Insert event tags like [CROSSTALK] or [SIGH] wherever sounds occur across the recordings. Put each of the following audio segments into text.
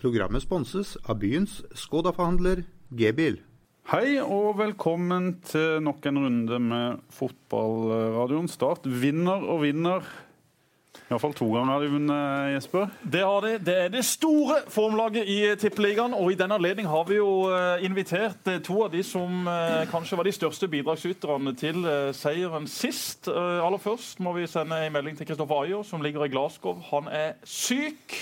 Programmet sponses av byens Skoda-forhandler G-bil. Hei og velkommen til nok en runde med fotballradioen. Start vinner og vinner. Iallfall to ganger har de vunnet, Jesper. Det har de. Det er det store formlaget i Tippeligaen. Og i denne anledning har vi jo eh, invitert eh, to av de som eh, kanskje var de største bidragsyterne til seieren sist. Aller først må vi sende en melding til Kristoffer Ayer, som ligger i Glasgow. Han er syk.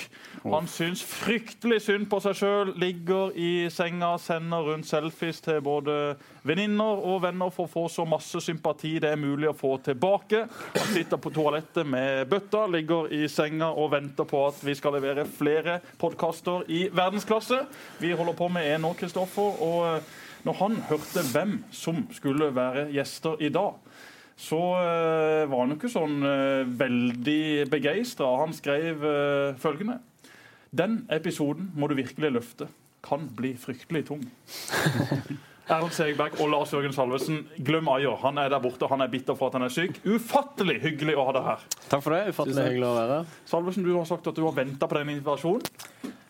Han syns fryktelig synd på seg sjøl. Ligger i senga, sender rundt selfies til både venninner og venner for å få så masse sympati det er mulig å få tilbake. Han sitter på toalettet med bøtta ligger i senga og venter på at vi skal levere flere podkaster i verdensklasse. Vi holder på med en nå, Kristoffer. Og eh, når han hørte hvem som skulle være gjester i dag, så uh, var han jo ikke sånn uh, veldig begeistra. Han skrev følgende Den episoden må du virkelig løfte. Kan bli fryktelig tung. [LAUGHS] Erlend Segberg og Lars Jørgen Salvesen, glem Ayer. Han er der borte, han er bitter for at han er syk. Ufattelig hyggelig å ha deg her. Takk for det. Ufattelig hyggelig å være her. Salvesen, du har sagt at du har venta på den invitasjonen.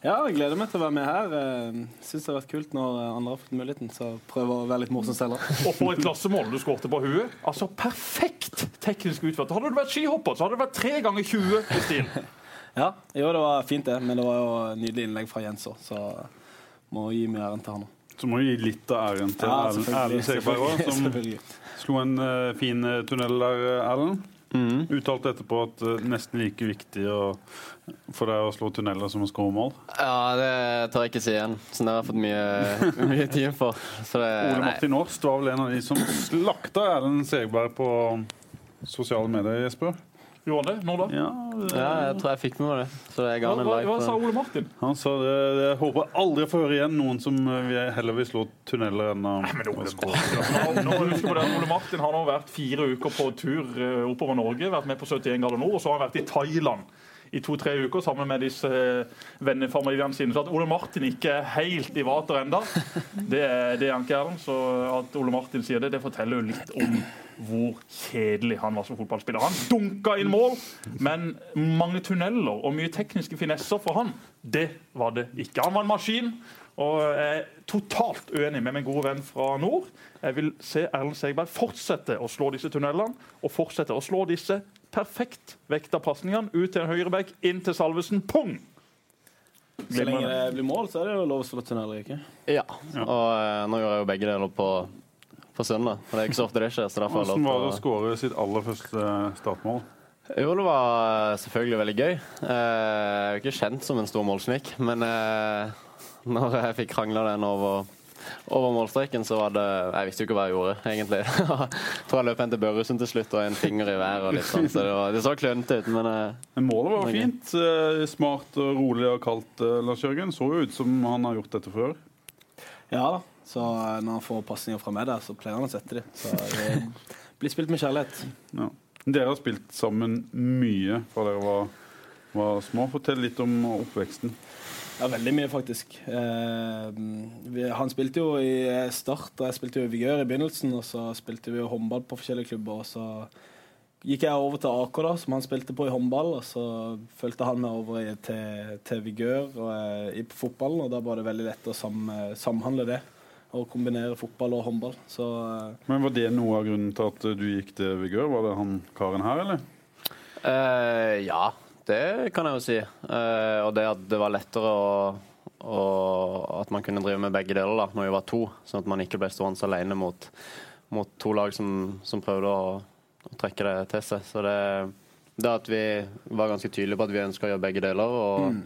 Ja, jeg gleder meg til å være med her. Eh, Syns det har vært kult når andre har fått muligheten. Så prøver å være litt morsom selv. Og for et klassemål du skårte på huet. Altså perfekt teknisk utført. Hadde du vært skihopper, så hadde det vært tre ganger 20 i stil. [LAUGHS] ja, jo, det var fint, det. Men det var jo nydelig innlegg fra Jens òg, så må gi mye æren til han òg. Så må vi gi litt av æren til ja, Erlend Segberg òg, som slo en uh, fin uh, tunnel der, Erlend. Mm. Uttalte etterpå at uh, nesten like viktig å, for deg å slå tunneler som å skåre mål. Ja, det tør jeg ikke si igjen. Så det har jeg fått mye, [LAUGHS] mye tid for. Det, Ole Martin Årst var vel en av de som slakta Erlend Segberg på sosiale medier, Jesper? Gjorde han det? Når da? Ja, det, ja, jeg tror jeg fikk med meg det. Så jeg ga hva, hva, hva sa Ole Martin? Han sa det, jeg håper aldri å få høre igjen noen som heller vil slå tunneler enn å skåre. Ole Martin har nå vært fire uker på tur eh, oppover Norge, vært med på 71 grader nord, og så har han vært i Thailand i to-tre uker sammen med disse eh, vennefamiliene sine. Så at Ole Martin ikke er helt i vater ennå, det, [LAUGHS] det er han ikke. Så at Ole Martin sier det, det forteller jo litt om hvor kjedelig han var som fotballspiller. Han dunka inn mål, men mange tunneler og mye tekniske finesser for han, det var det ikke. Han var en maskin. Og jeg er totalt uenig med min gode venn fra nord. Jeg vil se Erlend Segberg fortsette å slå disse tunnelene og fortsette å slå disse perfekt vekta pasningene ut til en høyreback, inn til Salvesen. Pung! Så lenge det blir mål, så er det jo lov å slå tunnel, ikke? Ja. Og eh, nå gjør jeg jo begge deler på, på søndag. Og det er ikke så ofte det skjer. så derfor Hvordan var det å skåre sitt aller første startmål? Jo, det var selvfølgelig veldig gøy. Eh, jeg er jo ikke kjent som en stor målsnik, men eh, [LAUGHS] når jeg fikk krangla den over over målstreken, så var det Jeg visste jo ikke hva jeg gjorde, egentlig. [LAUGHS] jeg tror jeg løp hen til Børresen til slutt og en finger i været og litt sånn, så det, var, det så klønete ut, men eh, Men målet var fint. Eh, smart og rolig og kaldt, eh, Lars Jørgen. Så jo ut som han har gjort dette før. Ja da. Så når han får pasninger fra meg der, så pleier han å sette dem. Så det blir spilt med kjærlighet. Ja. Dere har spilt sammen mye fra dere var, var små. Fortell litt om oppveksten. Ja, veldig mye, faktisk. Eh, vi, han spilte jo i Start, og jeg spilte jo i Vigør i begynnelsen. Og så spilte vi jo håndball på forskjellige klubber. Og så gikk jeg over til AK, da, som han spilte på i håndball. Og så fulgte han meg over i, til, til Vigør og, eh, i på fotballen, og da var det veldig lett å sam, samhandle det. Og kombinere fotball og håndball. Så, eh, Men Var det noe av grunnen til at du gikk til Vigør? Var det han karen her, eller? Uh, ja, det kan jeg jo si. Uh, og det at det var lettere å, å, At man kunne drive med begge deler da, når vi var to, sånn at man ikke ble stående alene mot, mot to lag som, som prøvde å, å, trekke det til seg. Så det, det at vi var ganske tydelige på at vi ønska å gjøre begge deler. og mm.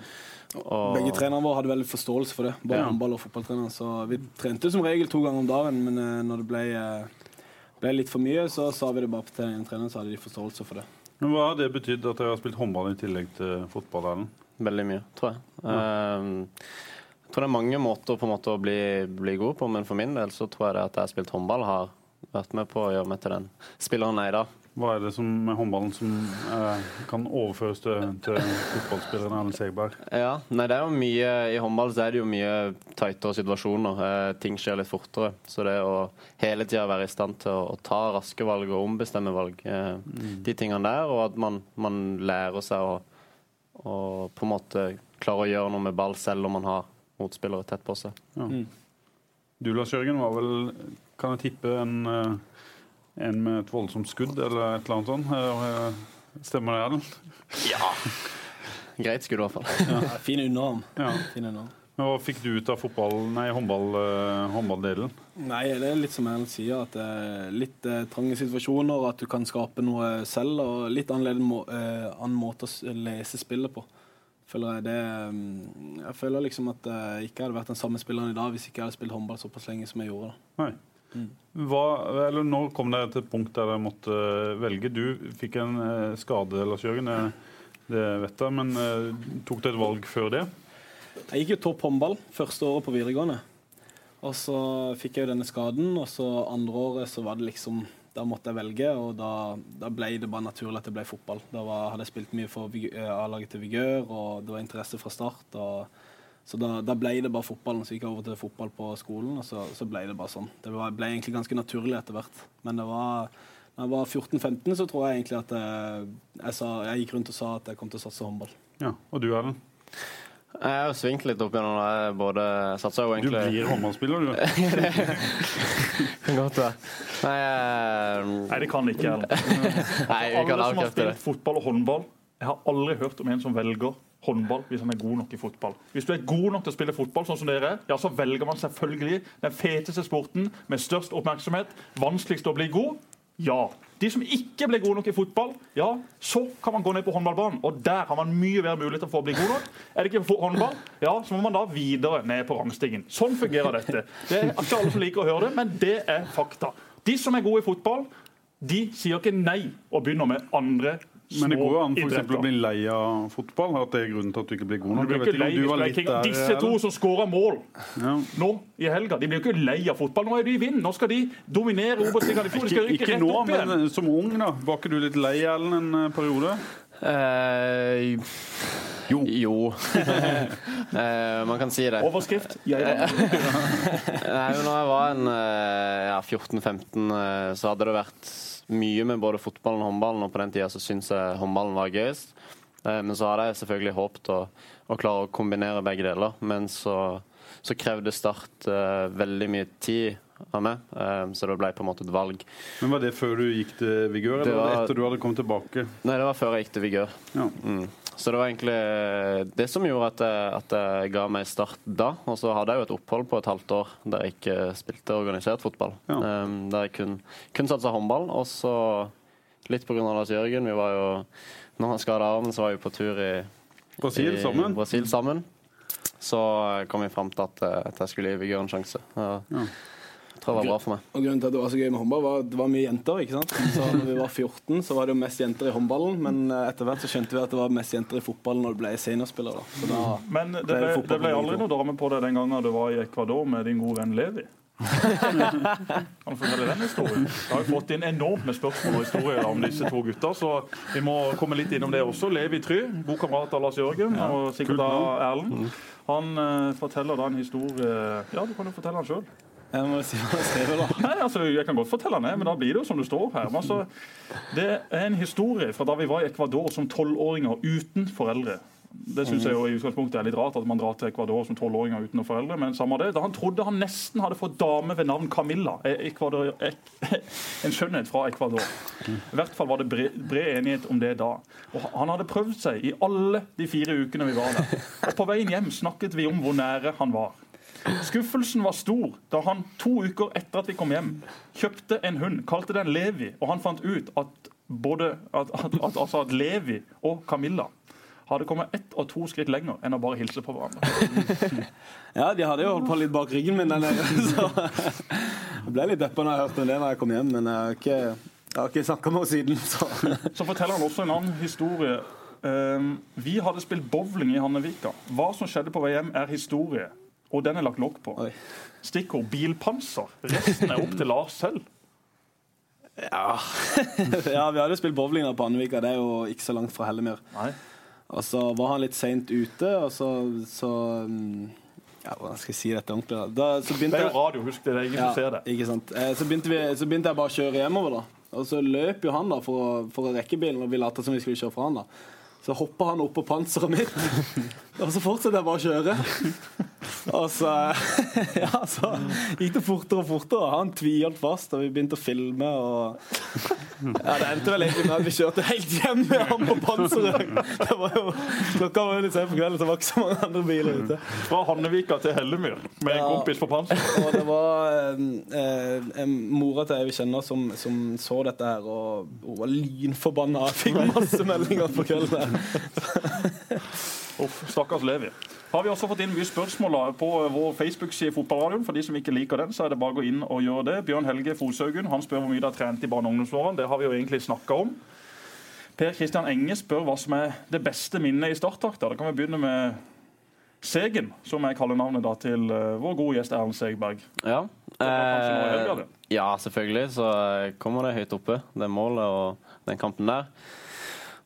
Og... Begge trenerne våre hadde veldig forståelse for det. Både ja. håndball- og fotballtrener. Så vi trente som regel to ganger om dagen, men uh, når det ble, uh, ble, litt for mye, så sa vi det bare til den treneren, så hadde de forståelse for det. Men Hva har det betydd at dere har spilt håndball i tillegg til fotball? Veldig mye, tror jeg. Um, jeg tror det er mange måter på en måte å bli, bli god på, men for min del så tror jeg det at jeg har spilt håndball, har vært med på å gjøre meg til den spilleren jeg er i dag. Hva er det som, med håndballen som eh, kan overføres til, til fotballspilleren Erlend Segberg? Ja, nei, det er jo mye, I håndball så er det jo mye tightere situasjoner. Eh, ting skjer litt fortere. Så det å hele tida være i stand til å, å, ta raske valg og ombestemme valg, eh, mm. de tingene der, og at man, man lærer seg å, å, på en måte klare å gjøre noe med ball selv om man har motspillere tett på seg. Ja. Du Lars Jørgen var vel, kan jeg tippe, en, eh, en med et voldsomt skudd eller et eller annet sånt? Eh, Stemmer det, Erlend? Ja. Greit skudd, i hvert fall. Ja, fin underarm. Ja. Fin underarm. Men Hva fikk du ut av fotball, nei, håndball, eh, håndballdelen? Nei, det er litt som Erlend sier, at det er litt eh, trange situasjoner, at du kan skape noe selv, og litt annerledes må, eh, annen måte å lese spillet på. Føler jeg, det, mm, jeg føler liksom at jeg ikke hadde vært den samme spilleren i dag hvis jeg ikke hadde spilt håndball såpass lenge som jeg gjorde. da. Nei. Hva, når kom dere til et punkt der dere måtte velge? Du fikk en eh, skade, Lars Jørgen, det, vet jeg, men eh, tok du et valg før det? Jeg gikk jo topp håndball første året på videregående. Og så fikk jeg jo denne skaden, og så andre året så var det liksom Da måtte jeg velge, og da, da ble det bare naturlig at det ble fotball. Da var, hadde jeg spilt mye for eh, A-laget til Vigør, og det var interesse fra start. Og, så da, da ble det bare fotballen. Så gikk jeg over til fotball på skolen, og så, så ble det bare sånn. Det var, ble egentlig ganske naturlig etter hvert. Men det var da jeg var 14-15, så tror jeg egentlig at jeg, jeg, sa, jeg gikk rundt og sa at jeg kom til å satse håndball. Ja, Og du, Erlend? Jeg har svingt litt opp gjennom det. Jeg både satsa jo Du blir håndballspiller, du. [LAUGHS] Kan godt være. Nei, um... Nei, det kan ikke Erlend. [LAUGHS] Alle som har spilt fotball og håndball, jeg har aldri hørt om en som velger håndball hvis han er god nok i fotball. Hvis du er god nok til å spille fotball, sånn som dere, ja, så velger man selvfølgelig den feteste sporten med størst oppmerksomhet. Vanskeligst å bli god? Ja. De som ikke ble gode nok i fotball, ja, så kan man gå ned på håndballbanen. Og der har man mye mer muligheter for å bli god nok. Er det ikke for håndball, ja, så må man da videre ned på rangstigen. Sånn fungerer dette. Det er ikke alle som liker å høre det, men det er fakta. De som er gode i fotball, de sier ikke nei og begynner med andre Men det går jo an for eksempel, å bli lei av fotball. At det er grunnen til at du ikke blir god nok. blir ikke ikke lei er der, Disse to som skårer mål Ja. nå i helga, de blir jo ikke lei av fotball. Nå er de i vind. Nå skal de dominere Obos-ligaen. De skal Ikke, rykke ikke rett nå, opp igjen. men som ung, da. Var ikke du litt lei, Ellen, en periode? Eh, jo. jo. [LAUGHS] Eh, man kan si det. Overskrift. Jeg [LAUGHS] Nei, men når jeg var en eh, ja, 14-15, eh, så hadde det vært mye med både fotballen og håndballen, og på den tida så syns jeg håndballen var gøyest. Eh, Men så hadde jeg selvfølgelig håpet å, å klare å kombinere begge deler. Men så, så krevde Start uh, veldig mye tid av meg, eh, så det ble på en måte et valg. Men Var det før du gikk til Vigør, eller det var- etter du hadde kommet tilbake? Nei, det var før jeg gikk til Vigør. Ja. Mm. Så det var egentlig eh, det som gjorde at jeg, at jeg ga meg start da. Og så hadde jeg jo et opphold på et halvt år der jeg ikke spilte organisert fotball. Ja. Um, der jeg kun, kun satsa håndball. Og så litt av Lars Jørgen. Vi var jo, når han skada armen, så var vi på tur i, Brasil i sammen? Brasil sammen. Så kom vi fram til at, eh, at jeg skulle gi Vigør en sjanse. Ja. Ja. Tror det var bra for meg. Og grunnen til at det var så gøy med håndball, var at det var mye jenter. ikke sant? Så når vi var 14, så var det jo mest jenter i håndballen, men eh, etter hvert så skjønte vi at det var mest jenter i fotballen når du ble seniorspiller. da. Så da Men det Det ble, det ble aldri noe dame på deg den gangen du var i Ecuador med din gode venn Levi. [LAUGHS] Kan du fortelle den historien? Jeg har fått inn enormt med spørsmål og historier om disse to gutta, så vi må komme litt innom det også. Levi Try, god kamerat av Lars Jørgen og sikkert av Erlend. Han uh, forteller da en historie Ja, du kan jo fortelle den sjøl. Jeg må si hva jeg skrev, da. Nei, altså, Jeg kan godt fortelle den, men da blir det jo som det står her. Altså, det er en historie fra da vi var i Ecuador som tolvåringer uten foreldre. Det syns jeg jo i utgangspunktet er litt rart at man drar til Ecuador som tolvåringer uten foreldre. Men samme det. Da han trodde han nesten hadde fått dame ved navn Camilla. Ecuador, [LAUGHS] en skjønnhet fra Ecuador. I hvert fall var det bred enighet om det da. Og Han hadde prøvd seg i alle de fire ukene vi var der. Og på veien hjem snakket vi om hvor nære han var. Skuffelsen var stor da han to uker etter at vi kom hjem, kjøpte en hund, kalte den Levi, og han fant ut at både at, at, at, altså Levi og Camilla hadde kommet ett og to skritt lenger enn å bare hilse på hverandre. [LAUGHS] Ja, de hadde jo holdt på litt bak ryggen min, den der, [LAUGHS] så jeg ble litt deppa når jeg hørte om det når jeg kom hjem, men jeg har ikke, jeg har ikke snakka med henne siden. [LAUGHS] Så. Så forteller han også en annen historie. Um, vi hadde spilt bowling i Hannevika. Hva som skjedde på vei hjem, er historie. Og den er lagt lokk på. Oi. Stikkord bilpanser. Resten er opp til Lars selv. Ja. [LAUGHS] ja, vi hadde spilt bowling på Andvika, det er jo ikke så langt fra Hellemyr. Og så var han litt seint ute, og så, så mm, Ja, hvordan skal jeg si dette ordentlig? Da, Det er jo radio, husk det. Det er ingen som ser det. Ikke sant. Eh, Så begynte, vi, så begynte jeg bare å kjøre hjemover, da. Og så løp jo han da for å, for å rekke bilen, og vi lot som vi skulle kjøre fra han. da. Så hoppa han opp på panseret mitt, [LAUGHS] og så fortsatte jeg bare å kjøre. Og så, [LAUGHS] ja, så gikk det fortere og fortere. Han tviholdt fast, og vi begynte å filme. Og ja, Det endte vel egentlig med at vi kjørte helt hjem med ham på panseret. Det var jo, klokka var litt sent på kvelden, så det var ikke så mange andre biler ute. Fra Hannevika til Hellemyr med en kompis på panser. Og det var eh, en mora til ei vi kjenner som, som så dette her, og hun var lynforbanna. Fikk masse meldinger på kvelden. Uff, stakkars Levi. Har vi også fått inn mye spørsmål på vår Facebook-side Fotballradioen. For de som ikke liker den, så er det bare å gå inn og gjøre det. Bjørn Helge Foshaugen han spør hvor mye de har trent i barne- og ungdomsårene. Det har vi jo egentlig snakka om. Per Kristian Enge spør hva som er det beste minnet i starttakta. Da kan vi begynne med Segen, som er kallenavnet da til eh, vår gode gjest Erlend Segberg. Ja. Eh, ja, selvfølgelig så kommer det høyt oppe, det målet og den kampen der.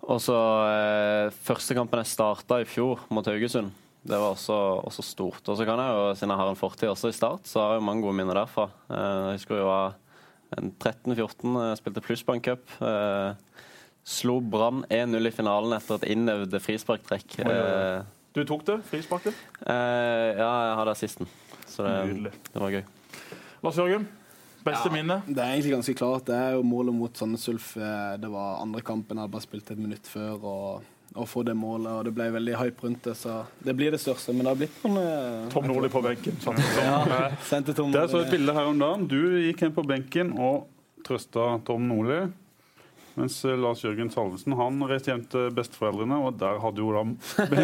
Og så eh, Første kampen jeg starta i fjor, mot Haugesund, det var også, også stort. Og så kan jeg jo, siden jeg har en fortid også i Start, så har jeg jo mange gode minner derfra. Eh, jeg husker jeg var 13-14, eh, spilte plussbankcup. Eh, slo Brann 1-0 i finalen etter et innøvd frisparktrekk. Oi, oi, oi. Eh, Du tok det? Frisparket? eh, ja, jeg hadde assisten, så det, det var gøy. Lars Jørgen, beste Ja. minne? Det er egentlig ganske klart. Det er jo målet mot Sandnes Ulf. Det var andre kampen. Jeg hadde bare spilt et minutt før. og å få det målet, og det ble veldig hype rundt det. Så det blir det største. Men det har blitt noen eh, Tom Nordli på benken. sånn. [LAUGHS] ja, Sendte Tom Det er så et bilde her om dagen. Du gikk hen på benken og trøsta Tom Nordli. Mens eh, Lars Jørgen Salvesen han reiste hjem til besteforeldrene, og der hadde jo da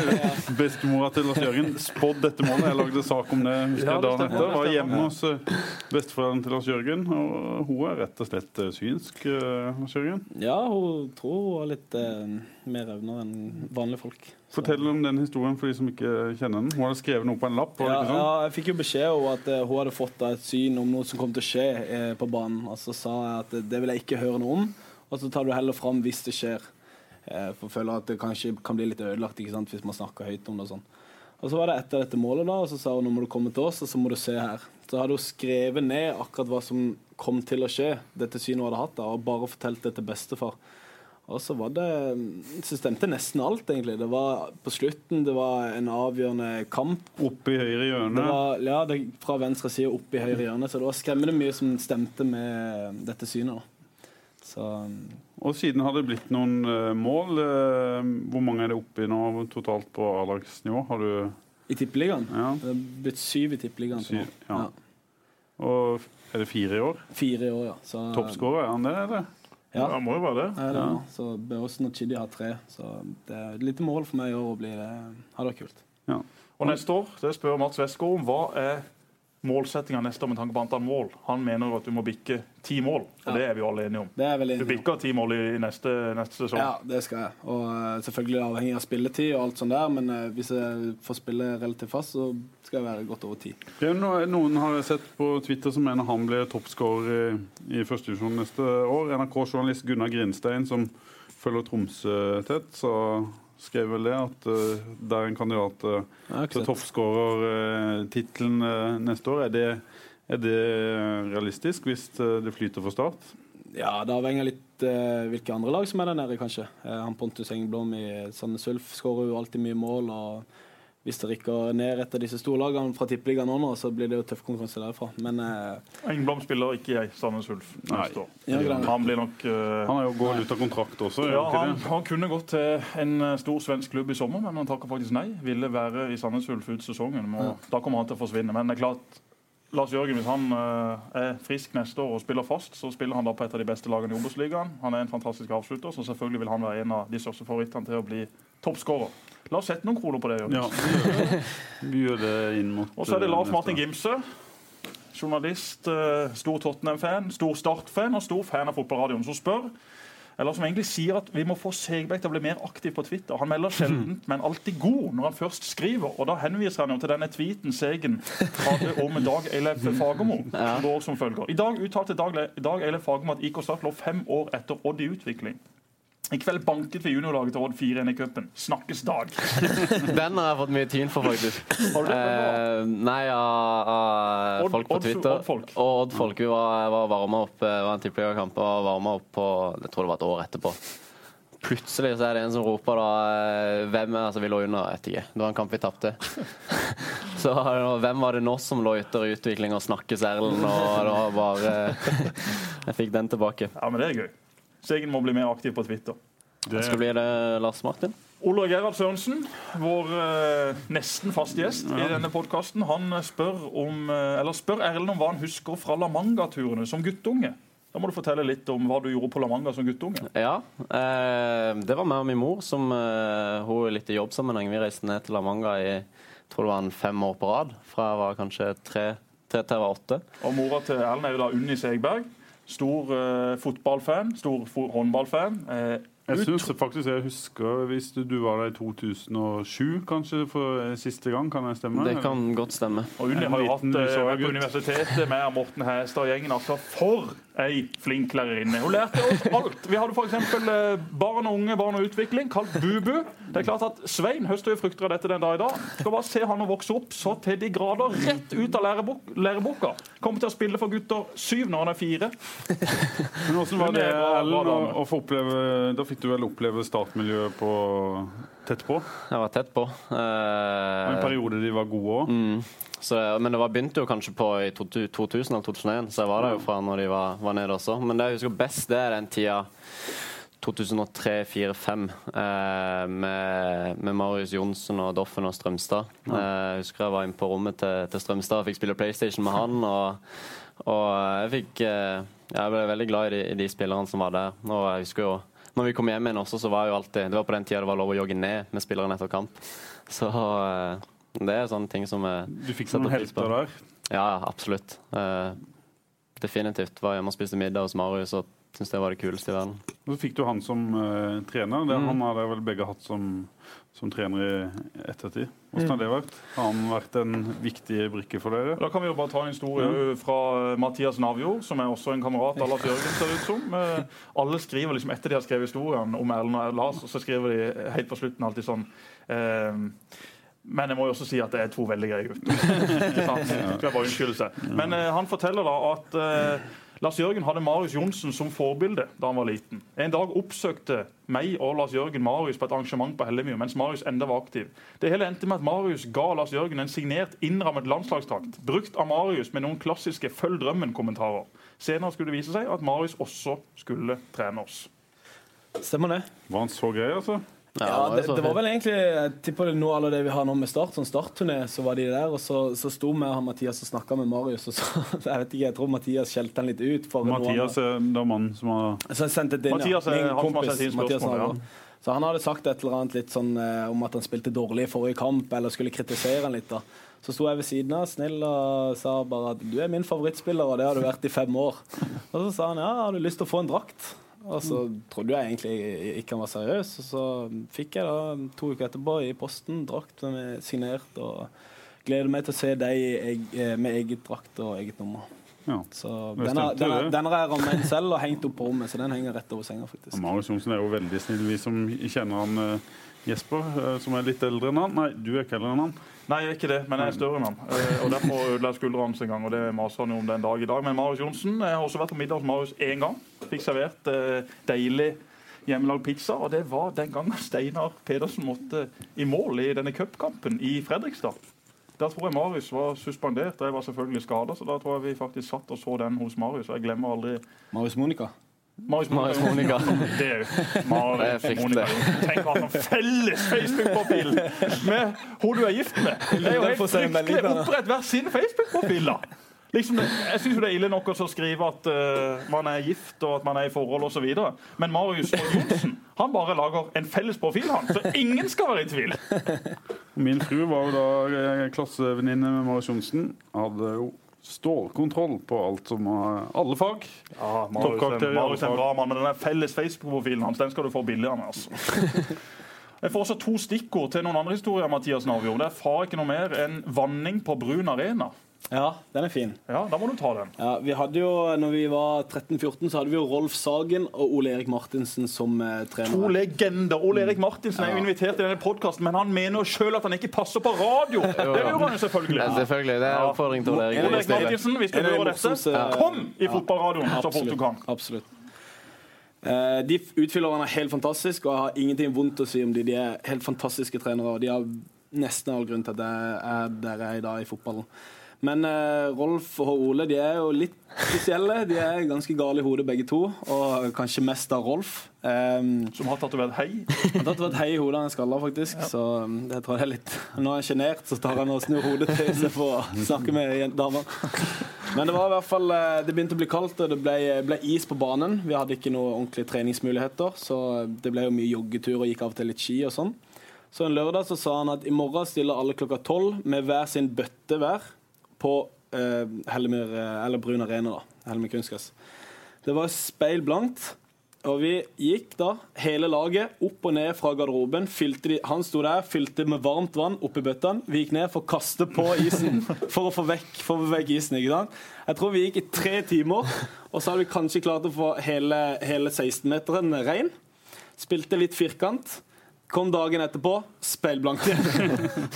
[LAUGHS] bestemora til Lars Jørgen spådd dette målet. Jeg lagde sak om det husker jeg dagen etter. Var hjemme hos eh, besteforeldrene til Lars Jørgen, og hun er rett og slett eh, synsk. Lars Jørgen. Ja, hun tror hun har litt eh, mer evner enn vanlige folk. Så- Fortell om den historien for de som ikke kjenner den. Hun hadde skrevet noe på en lapp. Ja, sånn? ja, jeg fikk jo beskjed om at hun hadde fått da et syn om noe som kom til å skje eh, på banen. Og så sa jeg at det vil jeg ikke høre noe om, og så tar du heller fram hvis det skjer. Eh, for jeg føler at det kanskje kan bli litt ødelagt ikke sant, hvis man snakker høyt om det. og sånn. Og så var det etter dette målet, da, og så sa hun nå må du komme til oss, og så må du se her. Så hadde hun skrevet ned akkurat hva som kom til å skje, dette synet hun hadde hatt, da, og bare fortalt det til bestefar. Og så var det Så stemte nesten alt, egentlig. Det var på slutten, det var en avgjørende kamp. Oppe i høyre hjørne. Det var ja, det, fra venstre side oppe i høyre hjørne, så det var skremmende mye som stemte med dette synet. da. Så Og siden har det blitt noen uh, mål. Uh, hvor mange er det oppe i nå totalt på A-lagsnivå? Har du i Tippeligaen Ja. Det er blitt syv i Tippeligaen. Syv, ja. Og er det fire i år? Fire i år, ja. Så, Toppskårer, er han det, eller? Ja, Han må jo være det. er det ja. Så Børresen og Chidi har tre. Så det er et lite mål for meg i år å bli det. Ha det kult. Og neste år, det spør Mats Westgård om, hva er målsettinga neste år med tanke på antall mål? Han mener at du må bikke ti mål, og Ja. det er vi jo alle enige om. Er veldig Du bikker ti mål i neste, neste sesong. Ja, det skal jeg. Og eh, selvfølgelig avhengig av spilletid og alt sånt der, men eh, hvis jeg får spille relativt fast, så skal jeg være godt over ti. Noen har sett på Twitter som mener han blir toppskårer i, i førstedivisjon neste år. NRK-journalist Gunnar Grinstein, som følger Tromsø tett, så skrev vel det at uh, det er en kandidat eh, ikke til toppskårertittelen uh, neste år. Er det, er det realistisk hvis eh, det flyter for Start? Ja, det avhenger litt uh, hvilke andre lag som er der nede, kanskje. Eh, han Pontus Engblom i Sandnes Ulf skårer jo alltid mye mål. og hvis det rykker ned et av disse storlagene fra Tippeligaen nå, så blir det jo tøff konkurranse derfra. Men eh, Engblom spiller ikke i Sandnes Ulf neste år. Han blir nok eh, Han er jo gått ut av kontrakt også. ja, han han, det? han kunne gått til en eh, stor svensk klubb i sommer, men han takker faktisk nei. Ville være i Sandnes Ulf ut sesongen. Må, Da kommer han til å forsvinne. Men det er klart, Lars Jørgen, hvis han eh, er frisk neste år og spiller fast, så spiller han da på et av de beste lagene i Obos-ligaen. Han er en fantastisk avslutter, så selvfølgelig vil han være en av de største favorittene til å bli toppskårer. La oss sette noen kroner på det. Ja, vi gjør det. inn mot Og så er det eh, Lars neste Martin. Gimse. Journalist, eh, stor Tottenham-fan, stor Start-fan og stor fan av fotballradioen, som spør eller som egentlig sier at vi må få Segbekk til å bli mer aktiv på Twitter. Han melder sjelden, [LAUGHS] men alltid god når han først skriver. Og da henviser han jo til denne tweeten Segen hadde om Dag Eilef Fagermo. [LAUGHS] som går som følger. I dag uttalte Dag Eilef Fagermo at IK Start lå fem år etter Odd i utvikling. I kveld banket vi juniorlaget til Odd 4-1 i cupen. Snakkes Dag. [LAUGHS] Den har jeg fått mye tyn for, faktisk. Har du det? Eh, nei, av, av Odd- folk på Odd- Twitter. Odd-folk. Og Odd-folk. Vi var, var varma opp det var en tippeligakamp og varma opp på Jeg tror det var et år etterpå. plutselig så er det en som roper da eh, Hvem er, altså Vi lå under, vet ikke. Det var en kamp vi tapte. [LAUGHS] så hvem var det nå som lå etter utvikling og snakkes-Erlend? Og det var bare [LAUGHS] Jeg fikk den tilbake. Ja, men det er gøy. Segen må bli mer aktiv på Twitter. Det skal bli det, Lars Martin. Ole Gerhard Sørensen, vår eh, nesten fast gjest i denne podkasten, han spør om, eh, eller spør Erlend om hva han husker fra La Manga-turene som guttunge. Da må du fortelle litt om hva du gjorde på La Manga som guttunge. Ja, eh, Det var meg og min mor som eh, hun er litt i jobbsammenheng. Vi reiste ned til La Manga i jeg tror det var en fem år på rad. Fra jeg var kanskje tre, tre til jeg var åtte. Og Mora til Erlend er jo da Unni Segberg. Stor uh, fotballfan, stor fo håndballfan. Uh, jeg syns faktisk jeg husker hvis du, du, var der i 2007, kanskje, for siste gang. Kan jeg stemme? Det kan godt stemme. Og Unni har jo hatt uh, på universitetet med Morten Hæstad og gjengen. Altså, for ei flink lærerinne. Hun lærte oss alt. Vi hadde f.eks. Eh, barn og unge, barn og utvikling, kalt Bubu. Det er klart at Svein høster jo frukter av dette den dag i dag. Skal bare se han å vokse opp så til de grader, rett ut av lærebok læreboka. Kommer til å spille for gutter syv når han er fire. Men Hvordan var det, Ellen, å, få oppleve Da fikk du vel oppleve startmiljøet på tett på? Jeg var tett på. Uh, en periode de var gode òg? Mm. Det, men det var, begynte jo kanskje på i 2000 eller 2001, så jeg var der jo fra når de var, var nede også. Men det jeg husker best, det er den tida 2003-2004-2005 eh, med, med, Marius Johnsen og Doffen og Strømstad. Eh, jeg husker jeg var inne på rommet til, til Strømstad og fikk spille PlayStation med han. Og, og jeg fikk eh, Jeg ble veldig glad i de, i de, spillerne som var der. Og jeg husker jo når vi kom hjem igjen også, så var jo alltid Det var på den tida det var lov å jogge ned med spilleren etter kamp. Så eh, det er sånne ting som jeg Du fikk noen helter der? Ja, absolutt. Uh, definitivt. Var hjemme og spiste middag hos Marius og syntes det var det kuleste i verden. Så fikk du han som uh, trener. Det, mm. Han har vel begge hatt som, som trener i ettertid. Hvordan har mm. det vært? Har han vært en viktig brikke for dere? Da kan vi jo bare ta en historie ja. fra eh, Mathias Navjo, som er også en kamerat av Lars Jørgen, ser ut som. Alle skriver liksom etter de har skrevet historien om Erlend og Lars, og så skriver de helt på slutten alltid sånn uh, men jeg må jo også si at det er to veldig greie gutter. [LAUGHS] Men uh, han forteller da at uh, Lars Jørgen hadde Marius Johnsen som forbilde da han var liten. En dag oppsøkte meg og Lars Jørgen Marius på et arrangement på Hellemyr mens Marius enda var aktiv. Det hele endte med at Marius ga Lars Jørgen en signert, innrammet landslagsdrakt, brukt av Marius med noen klassiske 'følg drømmen'-kommentarer. Senere skulle det vise seg at Marius også skulle trene oss. Stemmer det. Var han så grei, altså? Ja, ja det, det, var vel egentlig Jeg tipper det nå alle det vi har nå med Start, sånn startturné, så var de der. Og så, så sto vi og Mathias og snakka med Marius, og så [LAUGHS] Jeg vet ikke, jeg tror Mathias skjelte han litt ut. Mathias er den mannen som har Så jeg sendte din, Mathias er min kompis. har sendt inn spørsmål, ja. Så han hadde sagt et eller annet litt sånn eh, om at han spilte dårlig i forrige kamp, eller skulle kritisere han litt. da. Så sto jeg ved siden av snill og sa bare at du er min favorittspiller, og det har du vært i fem år. [LAUGHS] Og så sa han ja, har du lyst til å få en drakt? Og så trodde jeg egentlig ikke han var seriøs. Og så fikk jeg da to uker etterpå i posten drakt med signert. Og gleder meg til å se deg eh, med eget drakt og eget nummer. Ja. Så den har jeg rammet inn selv og hengt opp på rommet, så den henger rett over senga. faktisk. Marius Johnsen er jo veldig snill. Vi som kjenner han eh, Jesper, eh, som er litt eldre enn han. Nei, du er ikke eldre enn han. Nei, jeg er ikke det, men jeg er større enn han. Og Derfor ødela jeg skuldra hans en gang, og det maser han jo om den dag i dag. Men Marius Johnsen, jeg har også vært på middag hos Marius én gang. Fikk servert eh, deilig hjemmelagd pizza, og det var den gangen Steinar Pedersen måtte i mål i denne cupkampen i Fredrikstad. Da tror jeg Marius var suspendert, og jeg var selvfølgelig skada, så da tror jeg vi faktisk satt og så den hos Marius. Og jeg glemmer aldri Marius Monica? Marius Monica. [LAUGHS] Det er jo Marius Monica. Tenk å ha felles Facebook-profil med hun du er gift med! Det er jo helt fryktelig. Opprett hver sin Facebook-profil, da! Liksom, jeg syns det er ille nok å skrive at uh, man er gift og at man er i forhold osv. Men Marius og Johnsen han bare lager en felles profil, han, så ingen skal være i tvil. Min fru var jo da eh, klassevenninne med Marius Johnsen. Hadde jo stålkontroll på alt som er alle fag. Ja, Marius er en bra mann, men den felles Facebook-profilen hans den skal du få billigere med. altså. Jeg får også to stikkord til noen andre historier. Mathias Narvjord. Det er far ikke noe mer enn vanning på Brun Arena. Ja, den er fin. Ja, Da må du ta den. Ja, vi hadde jo, når vi var 13-14, så hadde vi jo Rolf Sagen og Ole Erik Martinsen som eh, trener. To legender. Ole Erik Martinsen er jo invitert i denne podkasten, men han mener jo sjøl at han ikke passer på radio. [LAUGHS] Det gjør han jo selvfølgelig. Ja, selvfølgelig. Det er oppfordring til Ole Erik. Ole Erik Martinsen, hvis du hører dette, kom i fotballradioen så fort du kan. Absolutt. Eh, de utfyllerne er helt fantastiske, og jeg har ingenting vondt å si om de. De er helt fantastiske trenere, og de har nesten all grunn til at jeg er der jeg er i dag i fotballen. Men uh, Rolf og Ole de er jo litt spesielle. De er ganske gale i hodet begge to, og kanskje mest av Rolf. Um, Som har tatovert hei? Har tatovert hei i hodet han skalla, faktisk. Ja. Så um, det tror jeg er litt Nå er han sjenert, så tar han og snur hodet til seg for å snakke med damer. Men det var i hvert fall eh, Det begynte å bli kaldt, og det ble, ble is på banen. Vi hadde ikke noen ordentlige treningsmuligheter, så det ble jo mye joggetur og gikk av og til litt ski og sånn. Så en lørdag så sa han at i morgen stiller alle klokka tolv med hver sin bøtte hver på uh, Hellemyr, eh, eller Brun Arena, da. Hellemyr kunstgress. Det var speil blankt. Og vi gikk da, hele laget, opp og ned fra garderoben. De, han sto der, fylte med varmt vann oppi bøttene. Vi gikk ned for å kaste på isen [LAUGHS] for å få vekk, få vekk isen. ikke sant? Jeg tror vi gikk i tre timer, og så hadde vi kanskje klart å få hele, hele 16-meteren rein. Spilte litt firkant. Kom dagen etterpå, speilblanke.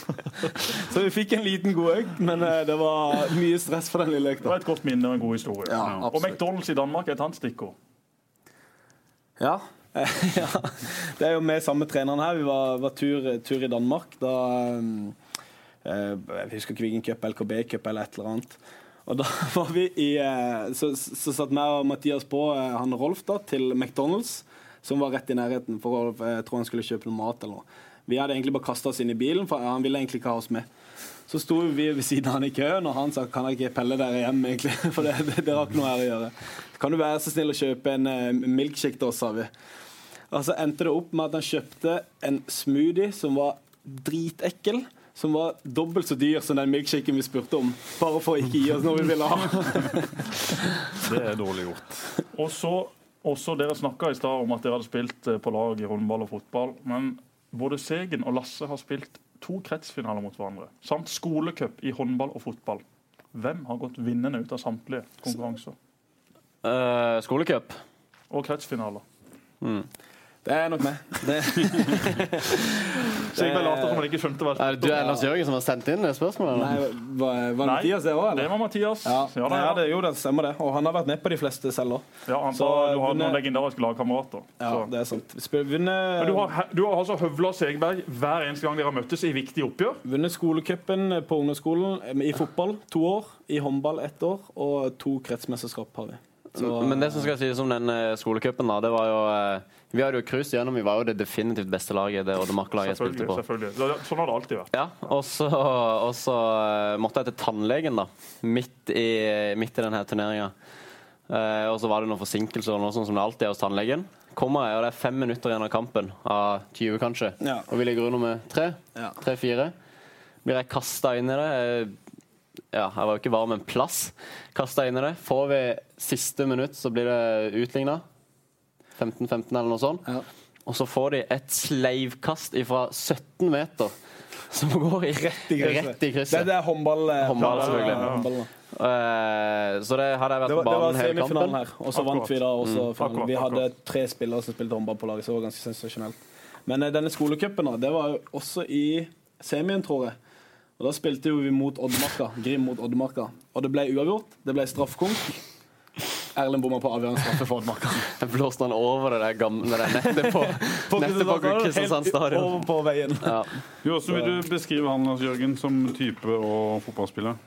[LAUGHS] så vi fikk en liten god økt, men eh, det var mye stress for den lille økta. Det var et godt minne og en god historie. Ja, og McDonald's i Danmark er et annet stikkord. Ja. [LAUGHS] ja. Det er jo med samme treneren her. Vi var, var tur, tur, i Danmark. Da um, Jeg husker ikke hvilken cup, LKB-cup eller et eller annet. Og da [LAUGHS] var vi i Så, så satt meg og Mathias på, han Rolf, da, til McDonald's som var rett i nærheten. for Jeg tror han skulle kjøpe noe mat eller noe. Vi hadde egentlig bare kasta oss inn i bilen, for han ville egentlig ikke ha oss med. Så sto vi ved siden av han i køen, og han sa kan jeg ikke pelle dere hjem, egentlig. [LAUGHS] For det, det, det har ikke noe her å gjøre. Kan du være så snill å kjøpe en uh, milkshake til oss, sa vi. Og så endte det opp med at han kjøpte en smoothie som var dritekkel. Som var dobbelt så dyr som den milkshaken vi spurte om. Bare for å ikke gi oss noe vi ville ha. [LAUGHS] det er dårlig gjort. Og så også Dere snakka i stad om at dere hadde spilt eh, på lag i håndball og fotball. Men både Segen og Lasse har spilt to kretsfinaler mot hverandre. Samt skolecup i håndball og fotball. Hvem har gått vinnende ut av samtlige konkurranser? Uh, skolecup. Og kretsfinaler. Mm. Det er nok meg. [LAUGHS] Det... Så jeg bare later som han ikke skjønte hva Er Du du Lars Jørgen som har sendt inn det spørsmålet? Nei, var, var Nei, Mathias det òg, eller? Det var Mathias. Ja, ja, det, ja. det, jo, det stemmer det. Og han har vært med på de fleste selv òg. Ja, han så, du har noen legendariske lagkamerater. Ja, det er sant. Vunnet du har, du har altså høvla Segberg hver eneste gang dere har møttes i viktige oppgjør? Vunnet skolecupen på ungdomsskolen i fotball to år. I håndball ett år. Og to kretsmesterskap har vi. Så, Men det som skal sies om den eh, skolecupen, det var jo eh, vi hadde jo cruiset gjennom. Vi var jo det definitivt beste laget det Oddemark-laget spilte på. Selvfølgelig. Sånn har det alltid vært. Ja, og så, og så eh, måtte jeg til tannlegen da, midt i, midt i denne turneringa. Eh, og så var det noen forsinkelser og noe sånt som det alltid er hos tannlegen. Kommer jeg, og det er fem minutter igjen av kampen, av 20 kanskje, ja. og vi ligger under med tre. Tre-fire. Blir jeg kasta inn i det. Ja, jeg var jo ikke varm en plass. Kasta inn i det. Får vi siste minutt, så blir det utligna. 15-15 eller noe sånt. Ja. Og så får de et sleivkast fra 17 meter som går i, rett i krysset. Rett i krysset. Det, det, er håndball. Eh, håndball selvfølgelig. Ja, håndball, uh, så det hadde jeg vært på banen hele kampen. Det var semifinalen her, og så vant vi da også. Mm. Vi hadde tre spillere som spilte håndball på laget, så det var ganske sensasjonelt. Men uh, denne skolecupen var jo også i semien, tror jeg. Og Da spilte vi mot Oddmarka, Grim mot Oddmarka. Og det ble uavgjort. Det ble straffekonk. Erlend bomma på avgjørende straffe for Oddmarka. [LAUGHS] Blåste han over det der, gamle, det der nettet på, [LAUGHS] på nettet på Kristiansand stadion? Over på veien. Ja. Hvordan vil du beskrive han Lars Jørgen som type og fotballspiller?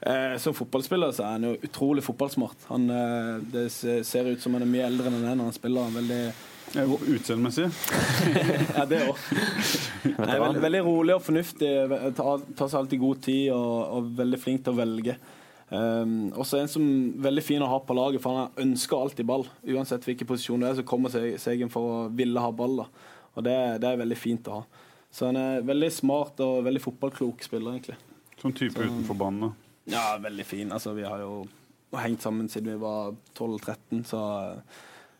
Eh, som fotballspiller så er han jo utrolig fotballsmart. Han, eh, det ser ut som han er mye eldre enn han er når han spiller. Han veldig Utseendemessig? [LAUGHS] ja, det òg. Veldig, veldig rolig og fornuftig. Tar, tar seg alltid god tid og, og veldig flink til å velge. Um, også en som er veldig fin å ha på laget, for han ønsker alltid ball. Uansett hvilken posisjon det er, så kommer Segen for å ville ha ball. da. Og det, det, er veldig fint å ha. Så han er veldig smart og veldig fotballklok spiller, egentlig. Sånn type så, utenfor banen, da? Ja, veldig fin. Altså, vi har jo hengt sammen siden vi var 12-13, så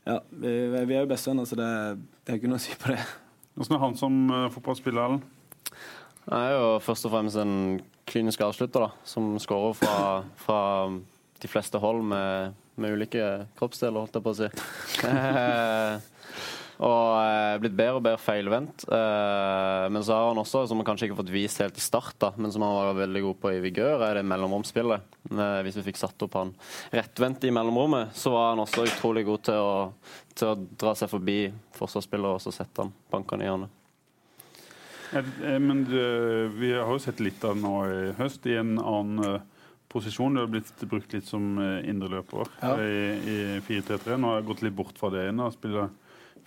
ja, vi, vi, er jo bestevenner, så det, det, er ikke noe å si på det. Hvordan er han som uh, fotballspiller, Erlend? Han er jo først og fremst en klinisk avslutter, da, som skårer fra, fra, de fleste hold med, med, ulike kroppsdeler, holdt jeg på å si. Og uh, blitt bedre og bedre feilvendt. Uh, men så har han også, som han kanskje ikke har fått vist helt i start, da, men som han var veldig god på i vigør, er det mellomromspillet. Uh, hvis vi fikk satt opp han rettvendt i mellomrommet, så var han også utrolig god til å, til å dra seg forbi forsvarsspillere og så sette han bankene i hjørnet. Men vi har jo sett litt av det nå i høst, i en annen posisjon. Du har blitt brukt litt som indreløper ja. i, i 4-3-3. Nå har jeg gått litt bort fra det ene og spiller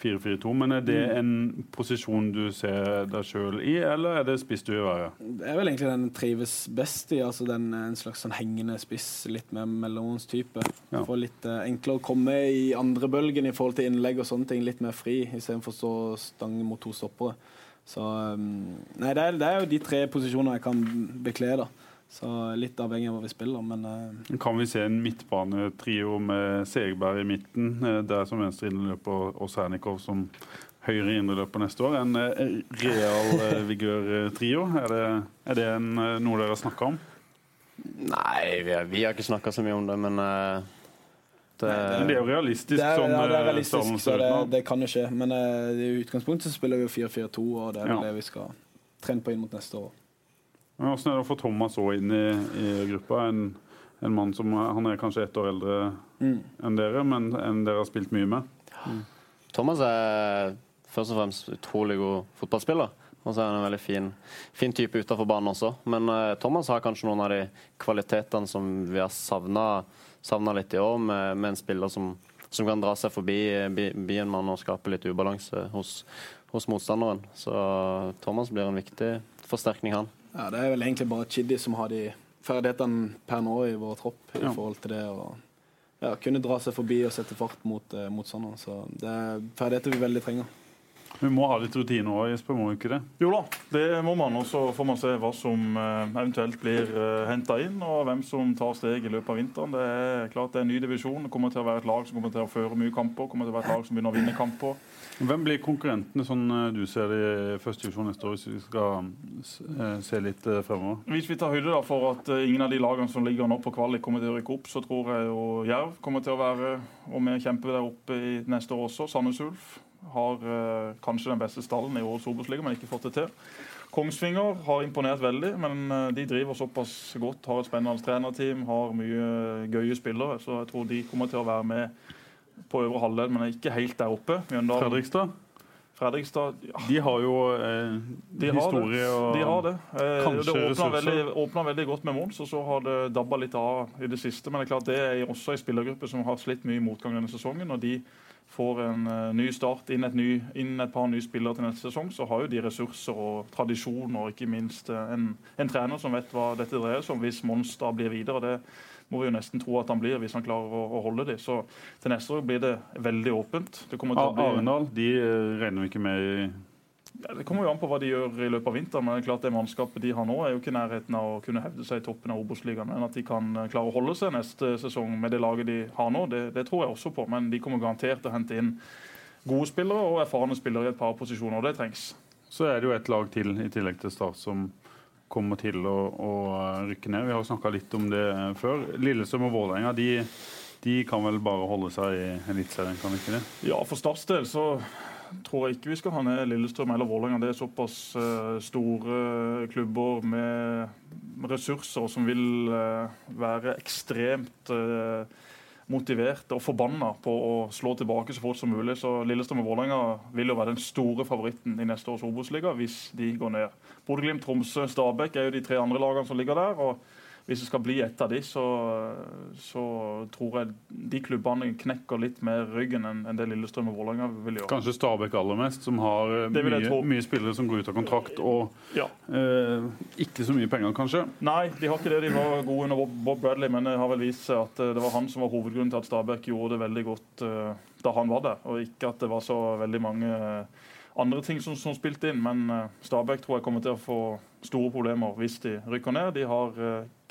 4-4-2, men er det mm. en posisjon du ser deg sjøl i, eller er det spiss du vil være? Det er vel egentlig den trives best i. altså den, En slags sånn hengende spiss, litt mer mellomhåndstype. Ja. Får litt uh, enklere å komme i andre bølgen i forhold til innlegg og sånne ting. Litt mer fri, istedenfor å stå stange mot to stoppere. Så um, Nei, det er, det er, jo de tre posisjonene jeg kan bekle, da. Så litt avhengig av hva vi spiller, men uh... Kan vi se en midtbanetrio med Segberg i midten, uh, der som venstre innløper og Sernikov som høyre indreløper neste år? En uh, real uh, [LAUGHS] vigør-trio? Er det, er det en, noe dere har snakka om? Nei, vi har, vi har ikke snakka så mye om det, men det, men det er jo realistisk. Det er, sånn, ja, det er realistisk, så det, det, kan jo skje. Men i utgangspunktet så spiller vi jo 4-4-2, og det er ja. det vi skal trene på inn mot neste år. Hvordan er det å få Thomas òg inn i, i gruppa? En, en, mann som han er kanskje ett år eldre mm. enn dere, men enn dere har spilt mye med. Mm. Thomas er først og fremst utrolig god fotballspiller. Og så er han en veldig fin, fin type utenfor banen også. Men uh, Thomas har kanskje noen av de kvalitetene som vi har savna litt i år, med, med en spiller som, som, kan dra seg forbi bi, en mann og skape litt ubalanse hos, hos motstanderen. Så Thomas blir en viktig forsterkning, han. Ja, Det er vel egentlig bare Chiddy som har de ferdighetene per nå i vår tropp i ja. forhold til det og ja, kunne dra seg forbi og sette fart mot eh, motstanderen. Så det er ferdigheter vi veldig trenger. Vi må ha litt rutine òg, Jesper, må ikke det? Jo da, det må man. Og så får man se hva som uh, eventuelt blir eh, henta inn, og hvem som tar steg i løpet av vinteren. Det er klart det er en ny divisjon. Det kommer til å være et lag som kommer til å føre mye kamper. kommer til å være et lag som begynner å vinne kamper. Hvem blir konkurrentene, sånn eh, du ser det i første divisjon neste år, hvis vi skal eh, se litt eh, fremover? Hvis vi tar høyde for at ingen av de lagene som ligger nå på kvalik kommer til å rykke opp, så tror jeg jo Jerv kommer til å være og vi kjemper der oppe i neste år også. Sandnes Ulf har uh, kanskje den beste stallen i årets Obos-liga, men ikke fått det til. Kongsvinger har imponert veldig, men uh, de driver såpass godt, har et spennende trenerteam, har mye gøye spillere, så jeg tror de kommer til å være med på øvre halvdel, men ikke helt der oppe. Mjøndalen. Fredrikstad? Fredrikstad ja. De har jo eh, de historie har og De har det. Eh, det åpna veldig, veldig, godt med Mons, og så har det dabba litt av i det siste. Men det er klart det er også en spillergruppe som har slitt mye i motgang denne sesongen. og de får en uh, ny start, inn et, ny, inn et, par nye spillere til neste sesong, så har jo de ressurser og tradisjon og ikke minst uh, en, en, trener som vet hva dette dreier seg om, hvis Monster blir videre. Det må vi jo nesten tro at han blir, hvis han klarer å, å holde det. Så til neste år blir det veldig åpent. Det bli... Arendal de eh, regner vi ikke med i Det kommer jo an på hva de gjør i løpet av vinteren. men det er klart det mannskapet de har nå, er jo ikke i nærheten av å kunne hevde seg i toppen av Obos-ligaen. Men at de kan eh, klare å holde seg neste sesong med det laget de har nå, det, det tror jeg også på. Men de kommer garantert til å hente inn gode spillere og erfarne spillere i et par posisjoner. og Det trengs. Så er det jo et lag til i tillegg til Start som kommer til å, å rykke ned. Vi har snakka litt om det før. Lillestrøm og Vålerenga de, de, kan vel bare holde seg i Eliteserien, kan de ikke det? Ja, for Starts del så tror jeg ikke vi skal ha ned Lillestrøm eller Vålerenga. Det er såpass uh, store klubber med ressurser som vil uh, være ekstremt uh, motivert og forbanna på å slå tilbake så fort som mulig. Så Lillestrøm og Vålerenga vil jo være den store favoritten i neste års Obos-liga hvis de går ned. Bodø-Glimt, Tromsø, Stabæk er jo de tre andre lagene som ligger der. og hvis det skal bli et av de, så, så, tror jeg de klubbene knekker litt mer ryggen enn, en det Lillestrøm og Vålerenga vil gjøre. Kanskje Stabæk aller mest, som har eh, mye, mye, spillere som går ut av kontrakt og ja. eh, ikke så mye penger, kanskje? Nei, de har ikke det. De var gode under Bob Bradley, men det har vel vist seg at eh, det var han som var hovedgrunnen til at Stabæk gjorde det veldig godt eh, da han var der, og ikke at det var så veldig mange uh, andre ting som, som spilte inn. Men Stabæk tror jeg kommer til å få store problemer hvis de rykker ned. De har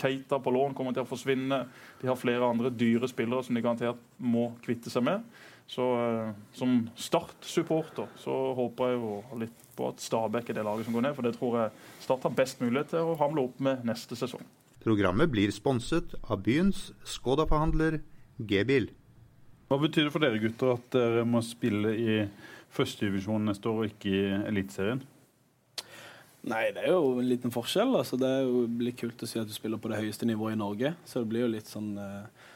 Keita på lån kommer til å forsvinne. De har flere andre dyre spillere som de garantert må kvitte seg med. Så uh, Som Start-supporter så håper jeg jo litt på at Stabæk er det laget som går ned. For det tror jeg Start har best mulighet til å hamle opp med neste sesong. Programmet blir sponset av byens Skoda-forhandler G-bil. Hva betyr det for dere gutter at dere må spille i førstedivisjon neste år og ikke i Eliteserien? Nei, det er jo en liten forskjell. Altså, det er jo litt kult å si at du spiller på det høyeste nivået i Norge. Så det blir jo litt sånn eh,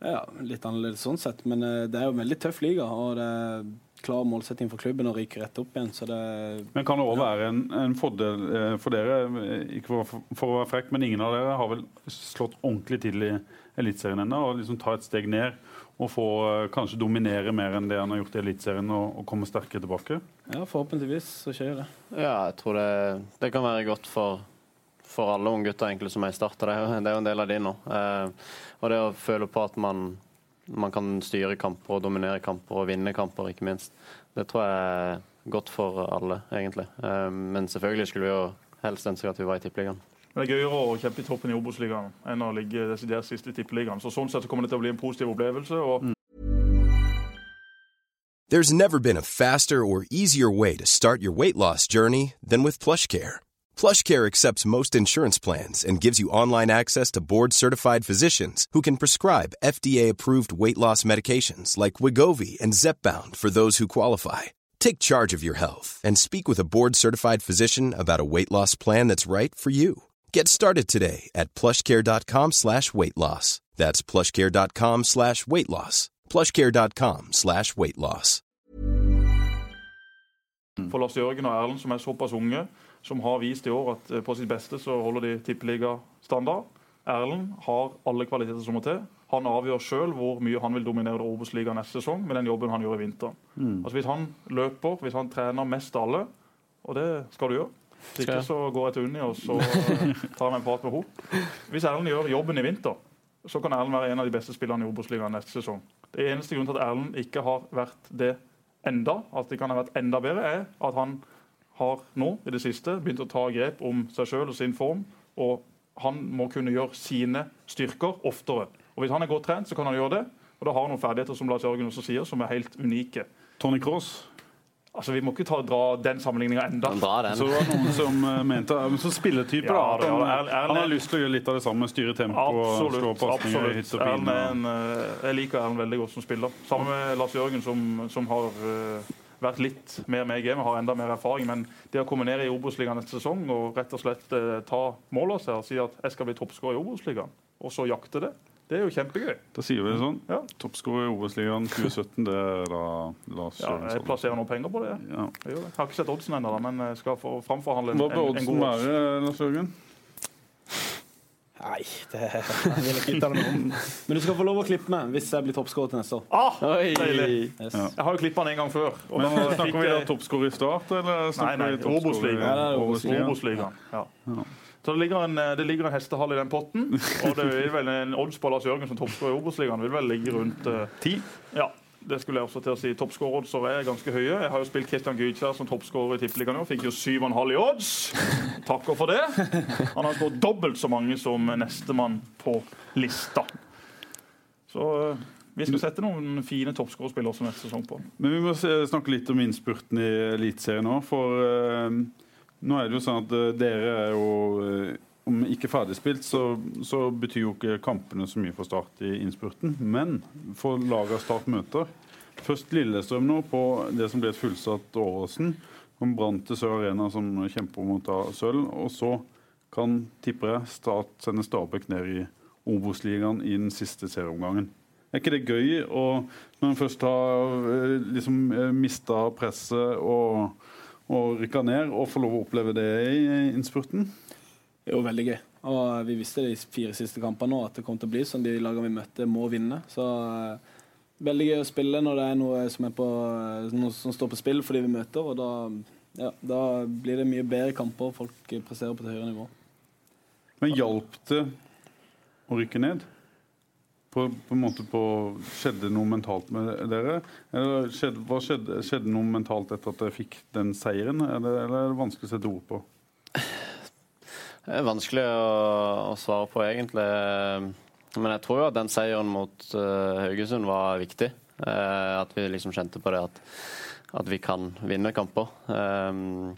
Ja, litt annerledes sånn sett. Men eh, det er jo en veldig tøff liga, og det er klar målsetting for klubben å ryke rett opp igjen. Så det Men kan det òg være en, en, fordel eh, for dere, ikke for, for, å være frekk, men ingen av dere har vel slått ordentlig til i Eliteserien ennå, og liksom ta et steg ned og få kanskje dominere mer enn det han har gjort i Eliteserien, og, og komme sterkere tilbake? Ja, forhåpentligvis så skjer det. Ja, jeg tror det, det kan være godt for, for alle unggutter egentlig som er i start. Det er, det er jo en del av de nå. Eh, og det å føle på at man, man kan styre kamper og dominere kamper og vinne kamper, ikke minst, det tror jeg er godt for alle, egentlig. Eh, men selvfølgelig skulle vi jo helst ønske at vi var i Tippeligaen. Det er gøyere å kjempe i toppen i Obos-ligaen enn å ligge desidert sist i Tippeligaen. Så sånn sett så kommer det til å bli en positiv opplevelse. og There's never been a faster or easier way to start your weight loss journey than with PlushCare. PlushCare accepts most insurance plans and gives you online access to board-certified physicians who can prescribe FDA-approved weight loss medications like Wigovi and Zepbound for those who qualify. Take charge of your health and speak with a board-certified physician about a weight loss plan that's right for you. Get started today at plushcare.com slash weight loss. That's plushcare.com slash weight loss. plushcare.com slash weight loss. For Lars Jørgen og Erlend, som er såpass unge, som har vist i år at eh, på sitt beste så holder de tippeligastandard. Erlend har alle kvaliteter som må til. Han avgjør sjøl hvor mye han vil dominere Obos-ligaen neste sesong med den jobben han gjør i vinter. Mm. Altså Hvis han løper, hvis han trener mest av alle, og det skal du gjøre Hvis ikke så går jeg til Unni og så [LAUGHS] tar jeg en prat med henne. Hvis Erlend gjør jobben i vinter, så kan Erlend være en av de beste spillerne i Obos-ligaen neste sesong. Det eneste grunnen til at Erlend ikke har vært det enda, at det kan ha vært enda bedre, er at han har nå i det siste begynt å ta grep om seg sjøl og sin form. og Han må kunne gjøre sine styrker oftere. Og Hvis han er godt trent, så kan han gjøre det. Og da har han noen ferdigheter som Lars Jørgen også sier, som er helt unike. Tony Cross Altså, Vi må ikke ta, dra den sammenligninga enda. Så det var noen som uh, mente Så spilletype, ja, da. Han, han, har lyst til å gjøre litt av det samme. Styre tempo absolutt, og slå pasninger hit og pine. Uh, jeg liker Erlend veldig godt som spiller. Sammen med Lars Jørgen, som, som har uh, vært litt mer med i gamet, har enda mer erfaring. Men det å komme ned i Obos-ligaen neste sesong og rett og slett ta mål av seg og si at jeg skal bli toppskårer i Obos-ligaen, og så jakte det det er jo kjempegøy. Da sier vi det sånn. Ja. Toppskårer i Obos-ligaen 2017, det er da Lars Ja, jeg plasserer noen penger på det. Ja. Jeg, jeg, har ikke sett oddsen ennå, men jeg skal få framforhandle en, Hva bør oddsen være, Lars Jørgen? Nei, det jeg vil ikke uttale meg om. Men du skal få lov å klippe meg hvis jeg blir toppskårer til neste år. Ah, deilig! Yes. Ja. Jeg har jo klippa den en gang før. Men Snakker vi da toppskårer i start, eller snakker nei, nei, vi Obos-ligaen? Obos-ligaen. Ja. Så det ligger, en, det ligger en hestehall i den potten. Og det vil vel en odds på Lars Jørgen som toppskårer i Obos-ligaen vil vel ligge rundt eh, ti. Uh, ja, det skulle jeg også til å si. Toppskåreroddser er ganske høye. Jeg har jo spilt Kristian Gytkjær som toppskårer i Tippeligaen nå. Fikk jo 7,5 i odds. Takker for det. Han har skåret dobbelt så mange som nestemann på lista. Så uh, vi skal sette noen fine toppskårerspillere også neste sesong på. Men vi må snakke litt om innspurten i Eliteserien nå. For uh nå er det jo sånn at uh, dere er jo uh, Om ikke ferdigspilt, så, så, betyr jo ikke kampene så mye for Start i innspurten. Men for laget Start møter Først Lillestrøm nå på det som ble et fullsatt Åråsen. Om Brann til Sør Arena som kjemper om å ta sølv. Og så kan, tipper jeg, Start sende Stabæk ned i Obos-ligaen i den siste serieomgangen. Er ikke det gøy å, når en først har eh, liksom, mista presset og og rykke ned og få lov å oppleve det i innspurten? Det er jo veldig gøy. Og vi visste det i fire siste kampene at det kom til å bli sånn. De lagene vi møtte, må vinne. Så uh, veldig gøy å spille når det er noe som, er på, noe som står på spill for de vi møter. Og da, ja, da blir det mye bedre kamper. Folk presserer på et høyere nivå. Men hjalp det å rykke ned? På, på en måte på, Skjedde noe mentalt med dere? Eller skjedde, skjedde, skjedde noe mentalt etter at dere fikk den seieren, eller, eller er det vanskelig å sette ord på? Det er vanskelig å, å, svare på, egentlig. Men jeg tror jo at den seieren mot uh, Haugesund var viktig. Uh, at vi liksom kjente på det at, at vi kan vinne kamper. Um,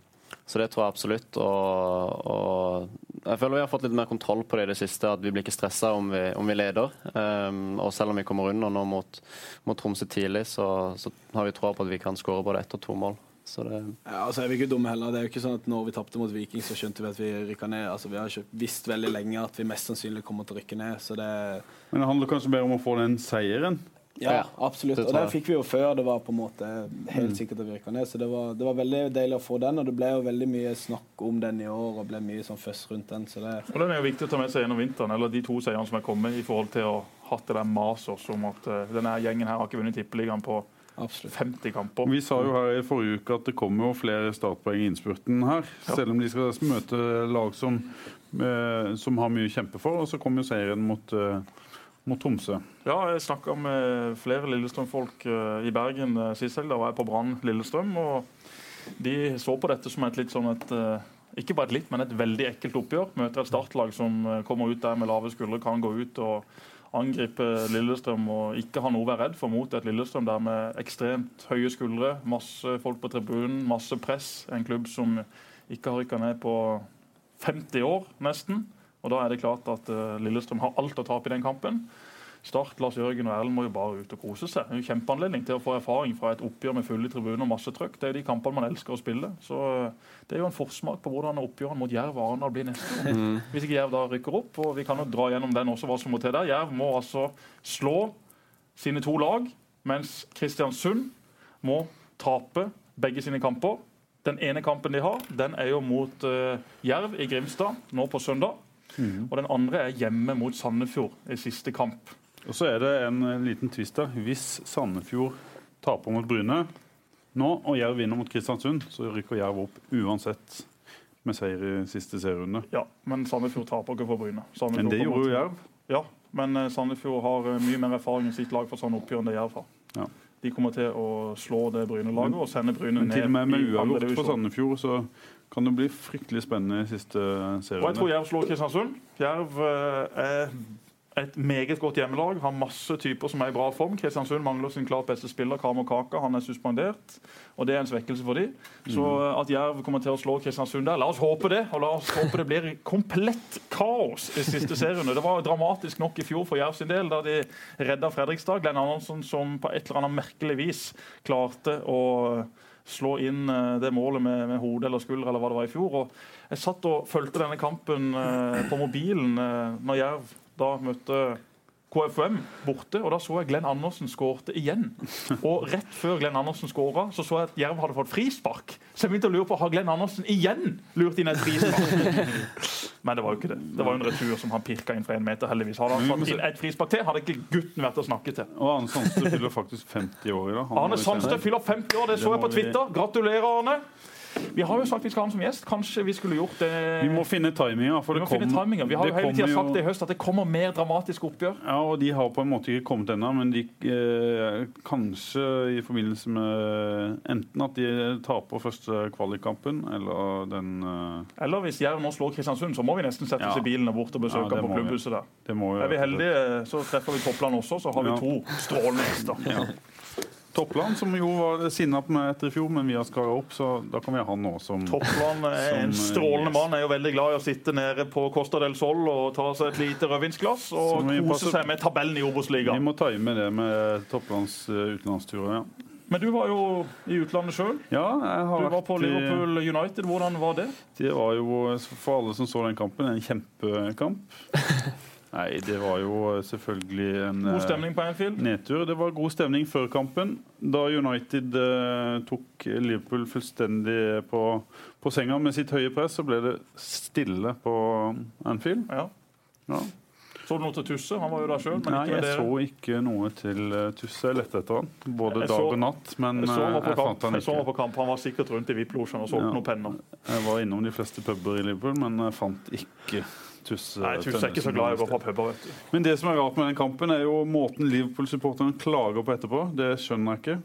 så det tror jeg absolutt. Og, og jeg føler vi har fått litt mer kontroll på det i det siste. At vi blir ikke stressa om, om, vi leder. Um, og selv om vi kommer under nå mot, mot Tromsø tidlig, så, så har vi troa på at vi kan skåre både ett og to mål. Så det... Ja, altså er vi ikke dumme heller. Det er jo ikke sånn at når vi tapte mot Viking, så skjønte vi at vi rykka ned. Altså, vi har ikke visst veldig lenge at vi mest sannsynlig kommer til å rykke ned. Så det... Men det handler kanskje mer om å få den seieren? Ja, absolutt. Og den fikk vi jo før det var på en måte helt sikkert å virke ned. Så det var, det var, veldig deilig å få den, og det ble jo veldig mye snakk om den i år. Og ble mye sånn føss rundt den. Så det... Og den er jo viktig å ta med seg gjennom vinteren, eller de to seierne som er kommet, i forhold til å ha hatt det der maset om at uh, denne gjengen her har ikke vunnet Tippeligaen på Absolutt. 50 kamper. Vi sa jo her i forrige uke at det kommer jo flere startpoeng i innspurten her. Ja. Selv om de skal møte lag som, eh, som har mye å kjempe for. Og så kommer jo seieren mot, eh, mot Tromsø. Ja, jeg snakka med flere Lillestrøm-folk eh, i Bergen eh, sist helg. Da var jeg på Brann Lillestrøm. og De så på dette som et litt sånn et eh, ikke bare et litt, men et veldig ekkelt oppgjør. Møter et startlag som kommer ut der med lave skuldre, kan gå ut og angripe Lillestrøm og ikke ha noe å være redd for mot et Lillestrøm der med ekstremt høye skuldre, masse folk på tribunen, masse press. En klubb som ikke har rykka ned på 50 år, nesten. Og Da er det klart at uh, Lillestrøm har alt å tape i den kampen. Start, Lars Jørgen og Erlend må jo bare ut og kose seg. Det er en kjempeanledning til å få erfaring fra et oppgjør med fulle tribuner og masse trøkk. Det er de kampene man elsker å spille. Så eh, Det er jo en forsmak på hvordan oppgjørene mot Jerv og Arendal blir neste år. Mm. Hvis ikke Jerv da rykker opp. og Vi kan jo dra gjennom den også, hva som må til der. Jerv må altså slå sine to lag, mens Kristiansund må tape begge sine kamper. Den ene kampen de har, den er jo mot uh, Jerv i Grimstad nå på søndag. Mm. Og den andre er hjemme mot Sandefjord i siste kamp. Og så er det en liten twist der. Hvis Sandefjord taper mot Bryne nå, og Jerv vinner mot Kristiansund, så rykker Jerv opp uansett med seier i siste serierunde. Ja, men Sandefjord taper ikke for Bryne. Sandefjord men det gjorde jo Jerv. Ja, men eh, Sandefjord har eh, mye mer erfaring i sitt lag for sånne oppgjør enn det Jerv har. Ja. De kommer til å slå det Bryne-laget og sende Bryne ned. Men til og med med uavgjort på Sandefjord så kan det bli fryktelig spennende i siste serien. Og jeg tror Jerv slår Kristiansund. Jerv eh, er et meget godt hjemmelag. Har masse typer som er i bra form. Kristiansund mangler sin klart beste spiller, Kamo Kaka. Han er suspendert, og det er en svekkelse for dem. Så mm. at Jerv kommer til å slå Kristiansund der, la oss håpe det. Og la oss håpe det blir komplett kaos i siste serierunde. Det var dramatisk nok i fjor for Jerv sin del, da de redda Fredrikstad. Glenn Andersen som på et eller annet merkelig vis klarte å slå inn eh, det målet med, med hode eller skulder eller hva det var i fjor. Og jeg satt og fulgte denne kampen eh, på mobilen eh, når Jerv da møtte KFUM borte, og da så jeg Glenn Andersen skårte igjen. Og rett før Glenn Andersen skåra, så så jeg at Jerv hadde fått frispark. Så jeg begynte å lure på har Glenn Andersen igjen lurt inn et frispark. [LAUGHS] Men det var jo ikke det. Det var jo en retur som han pirka inn fra én meter, heldigvis. Hadde han fått inn et frispark til, hadde ikke gutten vært å snakke til. Og Arne Sandstø fyller faktisk 50 år i dag. Arne Sandstø fyller 50 år, det så jeg på Twitter. Gratulerer, Arne. Vi har jo sagt vi skal ha ham som gjest. Kanskje vi skulle gjort det Vi må finne timinga. vi, kom, finne vi har jo hele tida sagt det i høst at det kommer mer dramatiske oppgjør. Ja, og De har på en måte ikke kommet ennå, men de, eh, kanskje i forbindelse med enten at de taper første kvalikkampen, eller den eh... Eller hvis Jerv nå slår Kristiansund, så må vi nesten sette oss ja. i bilen og bort og besøke ja, på klubbhuset der. Er vi heldige, så treffer vi Toppland også, så har vi to strålende gjester. Toppland, som jo var sinna på meg etter i fjor, men vi har skara opp, så da kan vi ha han nå som Toppland er en strålende strålende mann. Er jo veldig glad i å sitte nede på Costa del Sol og ta seg et lite rødvinsglass og kose seg med tabellen i Obos-ligaen. Vi må ta med det med Topplands eh, utenlandsturer, ja. Men du var jo i utlandet sjøl. Ja, jeg har du var på Liverpool United. Hvordan var det? Det var jo, for alle som så den kampen, en kjempekamp. [LAUGHS] Nei, det var jo selvfølgelig en God stemning på Anfield? nedtur. Det var god stemning før kampen. Da United eh, tok Liverpool fullstendig på, på, senga med sitt høye press, så ble det stille på Anfield. Ja. ja. Så du noe til Tusse? Han var jo der sjøl. Nei, jeg dere. så ikke noe til Tusse. Jeg lette etter han, både dag og natt, men jeg, så jeg fant han ikke. Jeg så han på kamp. Han var sikkert rundt i VIP-losjen og solgte ja. noen penner. Jeg var innom de fleste puber i Liverpool, men jeg fant ikke Tuss, Nei, Tuss er ikke så glad i å gå på puber. vet du. Men det som er rart med den kampen, er jo måten Liverpool-supporterne klager på etterpå. Det skjønner jeg ikke.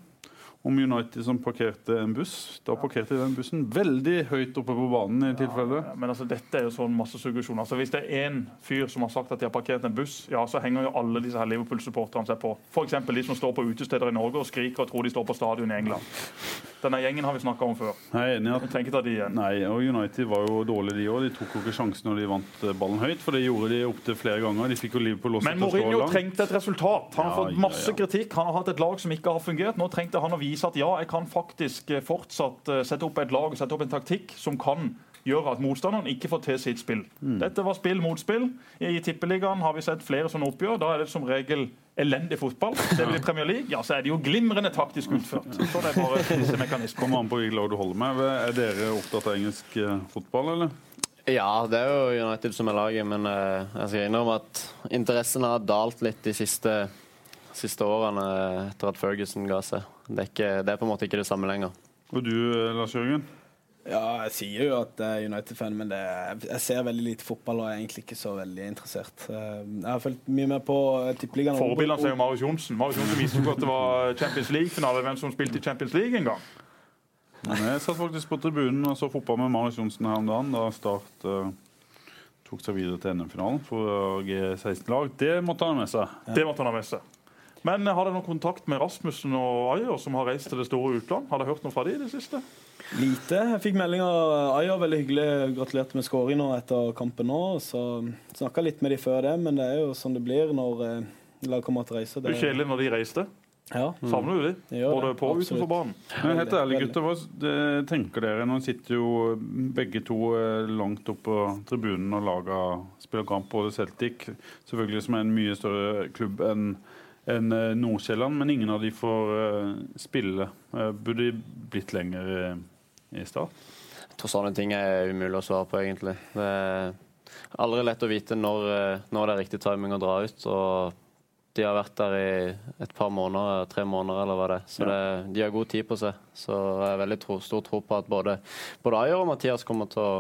Om United som parkerte en buss. Da parkerte de den bussen veldig høyt oppe på banen. i tilfelle. Ja, men altså, Dette er jo sånn massesuggesjon. Altså, hvis det er én fyr som har sagt at de har parkert en buss, ja, så henger jo alle disse her Liverpool-supporterne seg på. F.eks. de som står på utesteder i Norge og skriker og tror de står på stadion i England. Denne gjengen har vi snakka om før. Nei. Nei, og United var jo dårlige, de òg. De tok jo ikke sjansen når de vant eh, ballen høyt, for det gjorde de opptil flere ganger. De fikk jo Liverpool også Men Mourinho trengte et resultat. Han har ja, fått masse ja, ja. kritikk. Han har hatt et lag som ikke har fungert. Nå trengte han å vise at ja, jeg kan faktisk eh, fortsatt eh, sette opp et lag og sette opp en taktikk som kan gjør at motstanderen ikke får til sitt spill. Mm. Dette var spill mot spill. I Tippeligaen har vi sett flere sånne oppgjør. Da er det som regel elendig fotball. Det blir [LAUGHS] Premier League, ja, så er det jo glimrende taktisk utført. Så det er bare disse mekanismene. Kommer an på hvilket lag du holder med. Er dere opptatt av engelsk eh, fotball, eller? Ja, det er jo United som er laget, men uh, jeg skal innrømme at interessen har dalt litt de siste, siste årene etter at Ferguson ga seg. Det er, ikke, det er på en måte ikke det samme lenger. Og du, Lars Jørgen? Ja, jeg sier jo at jeg er United-fan, men det, jeg ser veldig lite fotball og er egentlig ikke så veldig interessert. Eh, jeg har fulgt mye med på tippeligaen. Forbildene er jo Marius Johnsen. Marius Johnsen viste jo at det var Champions League-finale, hvem som spilte i Champions League en gang. Jeg satt faktisk på tribunen og så fotball med Marius Johnsen her om dagen, da Start uh, tok seg videre til NM-finalen for G16-lag. Det måtte han ha med seg. Ja. Det måtte han ha med seg. Men har dere noen kontakt med Rasmussen og Ayer, som har reist til det store utland? Har dere hørt noe fra dem i det siste? Lite. Jeg fikk melding av Ayer, veldig hyggelig. Gratulerte med skåring nå etter kampen nå. Så snakka litt med de før det, men det er jo sånn det blir når eh, lag kommer til å reise. Det er kjedelig når de reiste. Ja. Savner du de? Både på og utenfor banen? Men helt ærlig, gutter, hva tenker dere? Nå sitter jo begge to eh, langt opp på tribunen og lager spiller kamp. Både Celtic, selvfølgelig som er en mye større klubb enn enn eh, Nordsjælland, men ingen av de får spille. Burde de blitt lenger i start? Jeg tror sånne ting er umulig å svare på, egentlig. Det er aldri lett å vite når, eh, når det er riktig timing å dra ut. og de har vært der i et par måneder, tre måneder eller hva det er. Så det, de har god tid på seg. Så jeg har veldig tro, stor tro på at både, både Ayer og Mathias kommer til å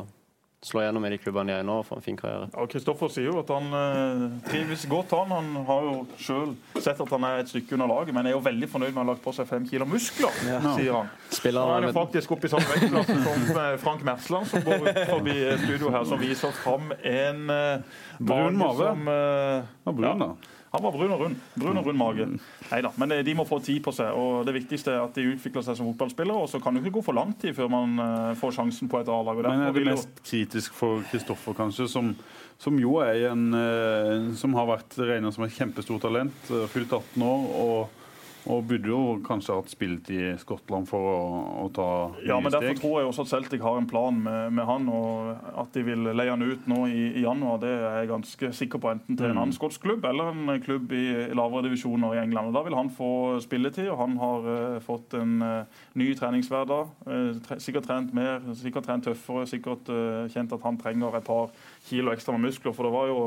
slå gjennom i de klubbene de er i nå og få en fin karriere. Ja, Kristoffer sier jo at han eh, trives godt. Han Han har jo sjøl sett at han er et stykke under laget, men er jo veldig fornøyd med å ha lagt på seg fem kilo muskler, ja. sier han. Spiller han er jo faktisk oppe i samme vektklasse som eh, Frank Mersland, som går ut forbi studio her, som viser fram en eh, Brun mage. Som, eh, ja, brun, da. Han var brun og rund. Brun og rund mage. Neida, men eh, de må få tid på seg. og Det viktigste er at de utvikler seg som fotballspillere. og Så kan det ikke gå for lang tid før man uh, får sjansen på et A-lag. Men er det mest kritisk for Kristoffer, kanskje, som, som, jo er en uh, som har vært regnet som et kjempestort talent, fylt 18 år. og og burde jo kanskje hatt spilt i Skottland for å, å ta nye. Ja, men Derfor tror jeg også at Celtic har en plan med, med han, og at de vil leie han ut nå i, i, januar. Det er jeg ganske sikker på, enten til en mm. annen skotsk klubb eller en klubb i, i lavere divisjoner i England. Og Da vil han få spilletid, og han har uh, fått en uh, ny treningshverdag. Uh, tre, sikkert trent mer, sikkert trent tøffere, sikkert kjent at han trenger et par kilo ekstra med muskler. For det var jo,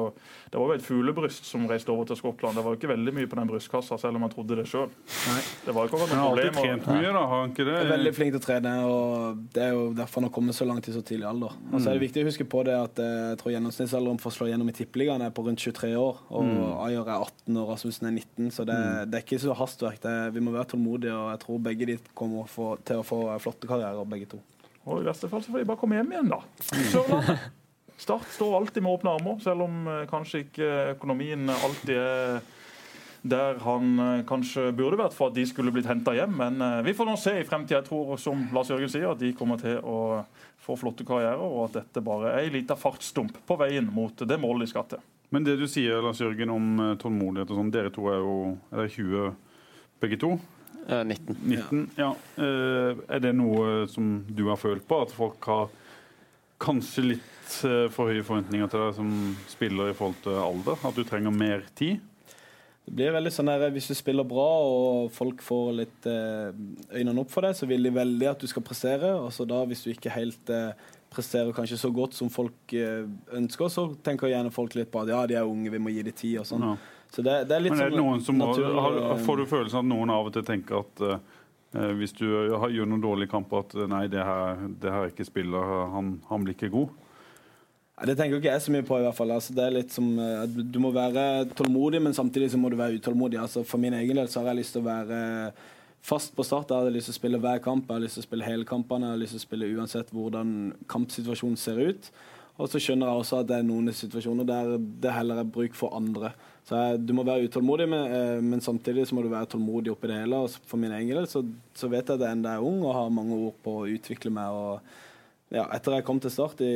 det var jo et fuglebryst som reiste over til Skottland. Det var jo ikke veldig mye på den brystkassa, selv om han trodde det sjøl. Det var ikke noe problem. Han har alltid trent mye, da? Har han ikke det? Er veldig flink til å trene, og det er jo derfor han har kommet så langt i så tidlig alder. Og så er det viktig å huske på det at eh, jeg tror gjennomsnittsalderen for å slå gjennom i Tippeligaen er på rundt 23 år, og mm. Ayer er 18 og Rasmussen er 19, så det, mm. det er ikke så hastverk. Det, vi må være tålmodige, og jeg tror begge de kommer få, til å få flotte karrierer, begge to. Og I verste fall så får de bare komme hjem igjen, da. Sørlandet. [LAUGHS] Start står alltid med åpne armer, selv om eh, kanskje ikke økonomien alltid er der han eh, kanskje burde vært for at de skulle blitt henta hjem. Men eh, vi får nå se i fremtida. Jeg tror, som Lars Jørgen sier, at de kommer til å få flotte karrierer, og at dette bare er ei lita fartsdump på veien mot det målet de skal til. Men det du sier, Lars Jørgen, om tålmodighet og sånn, dere to er jo er 20 begge to? 19. 19 ja. Er det noe som du har følt på? At folk har kanskje litt eh, for høye forventninger til deg som spiller i forhold til alder? At du trenger mer tid? Det blir veldig sånn der, Hvis du spiller bra og folk får litt eh, øynene opp for deg, så vil de veldig at du skal prestere. og så da Hvis du ikke helt eh, presterer kanskje så godt som folk ønsker, så tenker gjerne folk litt på at ja, de er unge, vi må gi dem tid og sånn. Ja. Så det, det, er litt Men er det sånn noen som naturlig, har, Får du følelsen at noen av og til tenker at Eh, hvis du gjør noen dårlige kamper at eh, nei, det her, det her er ikke spiller, han, han, blir ikke god? Det tenker ikke jeg så mye på. i hvert fall. Altså, det er litt som, eh, Du må være tålmodig, men samtidig så må du være utålmodig. Altså, for min egen del så har jeg lyst til å være fast på start. Jeg hadde lyst til å spille hver kamp, jeg har lyst til å spille hele kampene. Jeg har lyst til å spille uansett hvordan kampsituasjonen ser ut. Og så skjønner jeg også at det er noen situasjoner der det heller er bruk for andre. Så jeg, Du må være utålmodig, men, eh, men, samtidig så må du være tålmodig oppi det hele. Og for min egen del så, så, vet jeg at jeg ennå er ung og har mange ord på å utvikle meg. og ja, Etter jeg kom til Start i,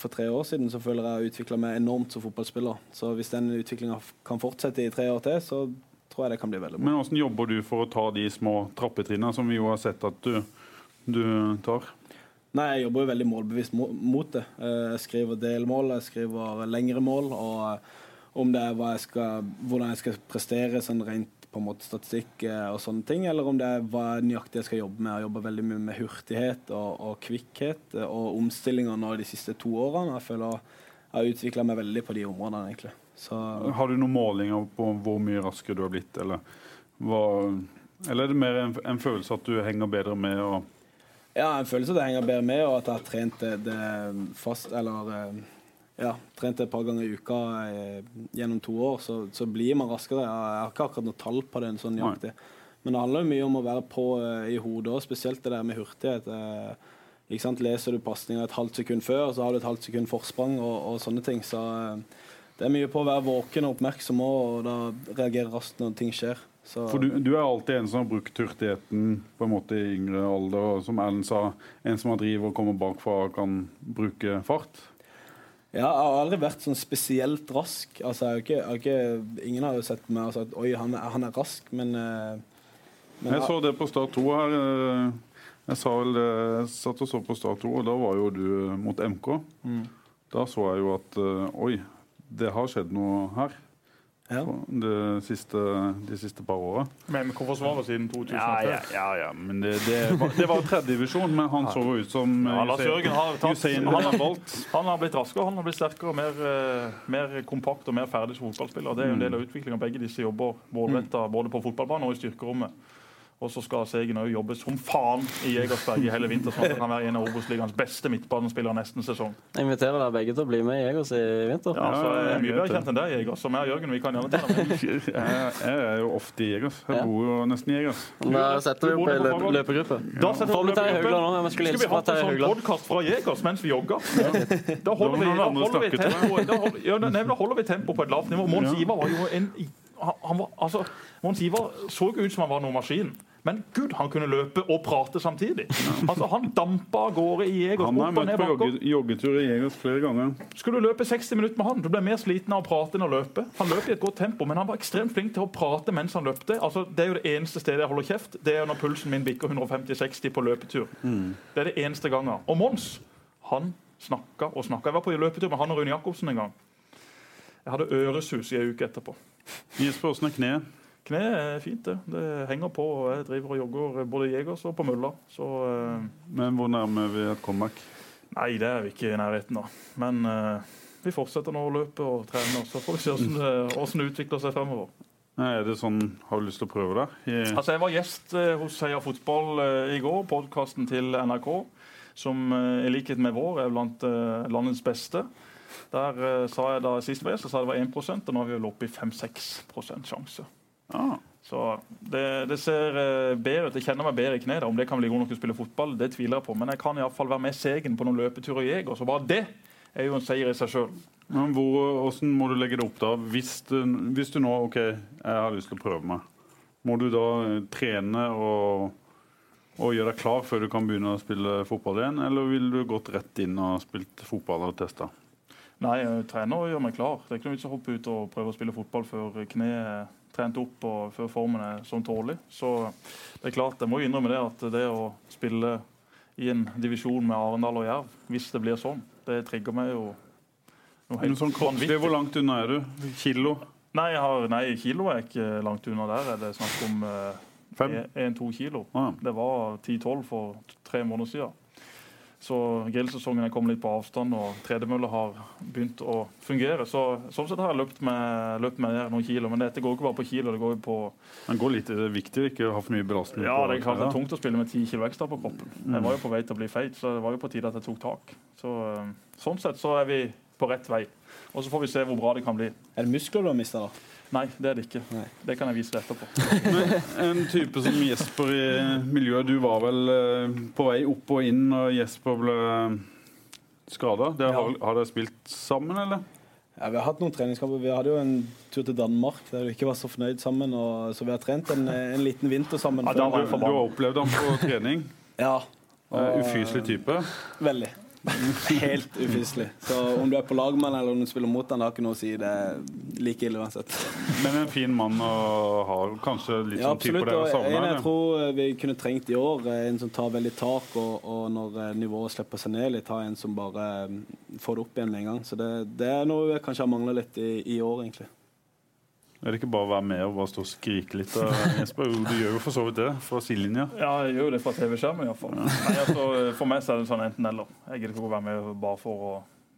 for tre år siden, så føler jeg jeg har utvikla meg enormt som fotballspiller. Så hvis den utviklinga kan fortsette i tre år til, så tror jeg det kan bli veldig bra. Men hvordan jobber du for å ta de små trappetrinnene som vi jo har sett at du, du tar? Nei, Jeg jobber jo veldig målbevisst mot det. Eh, jeg skriver delmål, jeg skriver lengre mål. Og eh, om det er jeg skal, hvordan jeg skal prestere sånn rent på en måte statistikk eh, og sånne ting, eller om det er hva nøyaktig jeg skal jobbe med. Jeg jobber veldig mye med hurtighet og, og kvikkhet og omstillinger nå de siste to årene. Jeg føler jeg har utvikla meg veldig på de områdene, egentlig. Så, har du noen målinger på hvor mye raskere du har blitt, eller, hva, eller er det mer en, en følelse at du henger bedre med? og ja, en følelse at jeg henger bedre med, og at jeg har trent det, det fast Eller eh, ja, trent et par ganger i uka eh, gjennom to år, så, så, blir man raskere. Jeg har ikke akkurat noe tall på det, sånn nøyaktig. Men det handler jo mye om å være på eh, i hodet òg, spesielt det der med hurtighet. Eh? Leser du pasninga et halvt sekund før, så har du et halvt sekund forsprang og, og sånne ting. Så uh, det er mye på å være våken og oppmerksom og da reagere raskt når ting skjer. Så. For du, du, er alltid en som har brukt hurtigheten på en måte i yngre alder. og Som Erlend sa, en som har driv og kommer bakfra og kan bruke fart. Ja, jeg har aldri vært sånn spesielt rask. Altså, jeg har ikke, jeg har ikke, ingen har jo sett meg og sagt oi, han er, han er rask, men, eh, men Jeg så det på Start 2 her. Eh, jeg, sa vel, jeg satt og så på Start 2, og da var jo du mot MK. Mm. Da så jeg jo at eh, oi, det har skjedd noe her ja. de, siste, de siste par åra. Men hvorfor forsvarer siden 2003? Ja, ja, ja, ja. men det, det var, det var tredjedivisjon, men han så ut som ja, Lars Jørgen har, tatt, han, har, han har blitt raskere, han har blitt sterkere, mer, eh, mer kompakt og mer ferdig som fotballspiller. Det er jo en del av utviklingen. Begge disse jobber målretta både på fotballbanen og i styrkerommet. Og så skal Segen òg jobbe som faen i Jegersberg i hele vinter, sånn at han kan være en av Obos-ligaens beste midtbanespillere nesten sesong. Jeg inviterer dere begge til å bli med i Jegers i vinter. Ja, altså, jeg er mye bedre kjent enn deg, Jegers. Og jeg og Jørgen, vi kan gjerne ta [LAUGHS] det Jeg er jo ofte i Jegers. Jeg bor jo nesten i Jegers. Da setter vi opp ei løpegruppe. Da setter vi opp ei løpegruppe. Skulle vi hatt en sånn podkast fra Jegers mens vi jogger? Da holder vi, da holder vi tempoet på et lavt nivå. Mons Ivar var jo en han var, altså, Mons Ivar så ikke ut som han var noen maskin. Men gud, han kunne løpe og prate samtidig. Altså, Han dampa av gårde i Jegers. Han har møtt på jogge, joggetur i Jegers flere ganger. Skulle du løpe 60 minutter med han, du ble mer sliten av å prate enn å løpe. Han løp i et godt tempo, men han var ekstremt flink til å prate mens han løpte. Altså, det er jo det eneste stedet jeg holder kjeft. Det er når pulsen min bikker 150-60 på løpetur. Mm. Det er det eneste gangen. Og Mons, han snakka og snakka. Jeg var på løpetur med han og Rune Jacobsen en gang. Jeg hadde øresus i ei uke etterpå. Jesper, åssen er kneet? Kneet er fint, det. Det henger på. og Jeg driver og jogger både i Jegers og på mølla. Så, uh, Men hvor nærme er vi et comeback? Nei, det er vi ikke i nærheten av. Men uh, vi fortsetter nå å løpe og trene, så får vi se hvordan det, hvordan det utvikler seg fremover. Nei, er det sånn, Har du lyst til å prøve det? I... Altså, Jeg var gjest uh, hos Heia Fotball i går, podkasten til NRK, som i likhet med vår er blant landets beste. Der sa jeg da sist var jeg, så sa jeg det var 1% og nå er vi vel oppe i 5-6% sjanse. Ah. Så det, det, ser eh, bedre ut. Jeg kjenner meg bedre i kneet. Om det kan bli god nok til å spille fotball, det tviler jeg på. Men jeg kan iallfall være med Segen på noen løpeturer i Jeger. Så bare det er jo en seier i seg sjøl. Hvordan må du legge det opp da? Hvis du, hvis du, nå OK, jeg har lyst til å prøve meg. Må du da eh, trene og, og gjøre deg klar før du kan begynne å spille fotball igjen? Eller vil du gått rett inn og spilt fotball og testa? Nei, jeg trener og gjør meg klar. Det er ikke noe vits å hoppe ut og prøve å spille fotball før kneet trent opp og før formen er sånn tålelig. Så det er klart, jeg må innrømme det at det å spille i en divisjon med Arendal og Jerv, hvis det blir sånn, det trigger meg jo noe helt sånn vanvittig. Hvor langt unna er du? Kilo? Nei, har, nei, kilo er ikke langt unna der. Er det snakk om eh, 1-2 kilo. Ah. Det var 10-12 for tre måneder siden. Så grillsesongen er kommet litt på avstand, og tredemølla har begynt å fungere. Så, sånn sett har jeg løpt med, løpt med noen kilo, men dette går ikke bare på kilo. Det går jo på Men går litt viktig å ikke ha for mye belastning? Ja, det er klart det er tungt å spille med ti kilo ekstra på kroppen. Jeg var jo på vei til å bli feit, så det var jo på tide at jeg tok tak. Så, eh, sånn sett så er vi på rett vei. Og så får vi se hvor bra det kan bli. Er det muskler du har mista, da? Nei, det er det ikke. Nei. Det kan jeg vise deg etterpå. En type som Jesper i miljøet, du var vel eh, på vei opp og inn når Jesper ble skada. Har, har dere spilt sammen, eller? Ja, Vi har hatt noen treningskamper. Vi hadde jo en tur til Danmark der vi ikke var så fornøyd sammen. Og, så vi har trent en, en liten vinter sammen. Ja, da var Du, du har opplevd ham på trening. Ja, Uh, ufyselig type. veldig. [LAUGHS] Helt ufyselig. Så om du er på lag med han eller om du spiller mot han, det har ikke noe å si. Det er like ille uansett. Men en fin mann og har kanskje litt Ja, sånn type dere Og en jeg tror vi kunne trengt i år, en som tar veldig tak, og, og når eh, nivået slipper seg ned litt, ha en som bare mm, får det opp igjen med en gang. Så det, det er noe vi kanskje har mangla litt i, i år, egentlig. Er det ikke bare å være med og bare stå og skrike litt? Jesper? Du gjør jo for så vidt det fra sidelinja. Ja, jeg gjør jo det fra TV-skjermen iallfall. Altså, for meg så er det sånn enten-eller. Jeg gidder ikke å være med bare for å,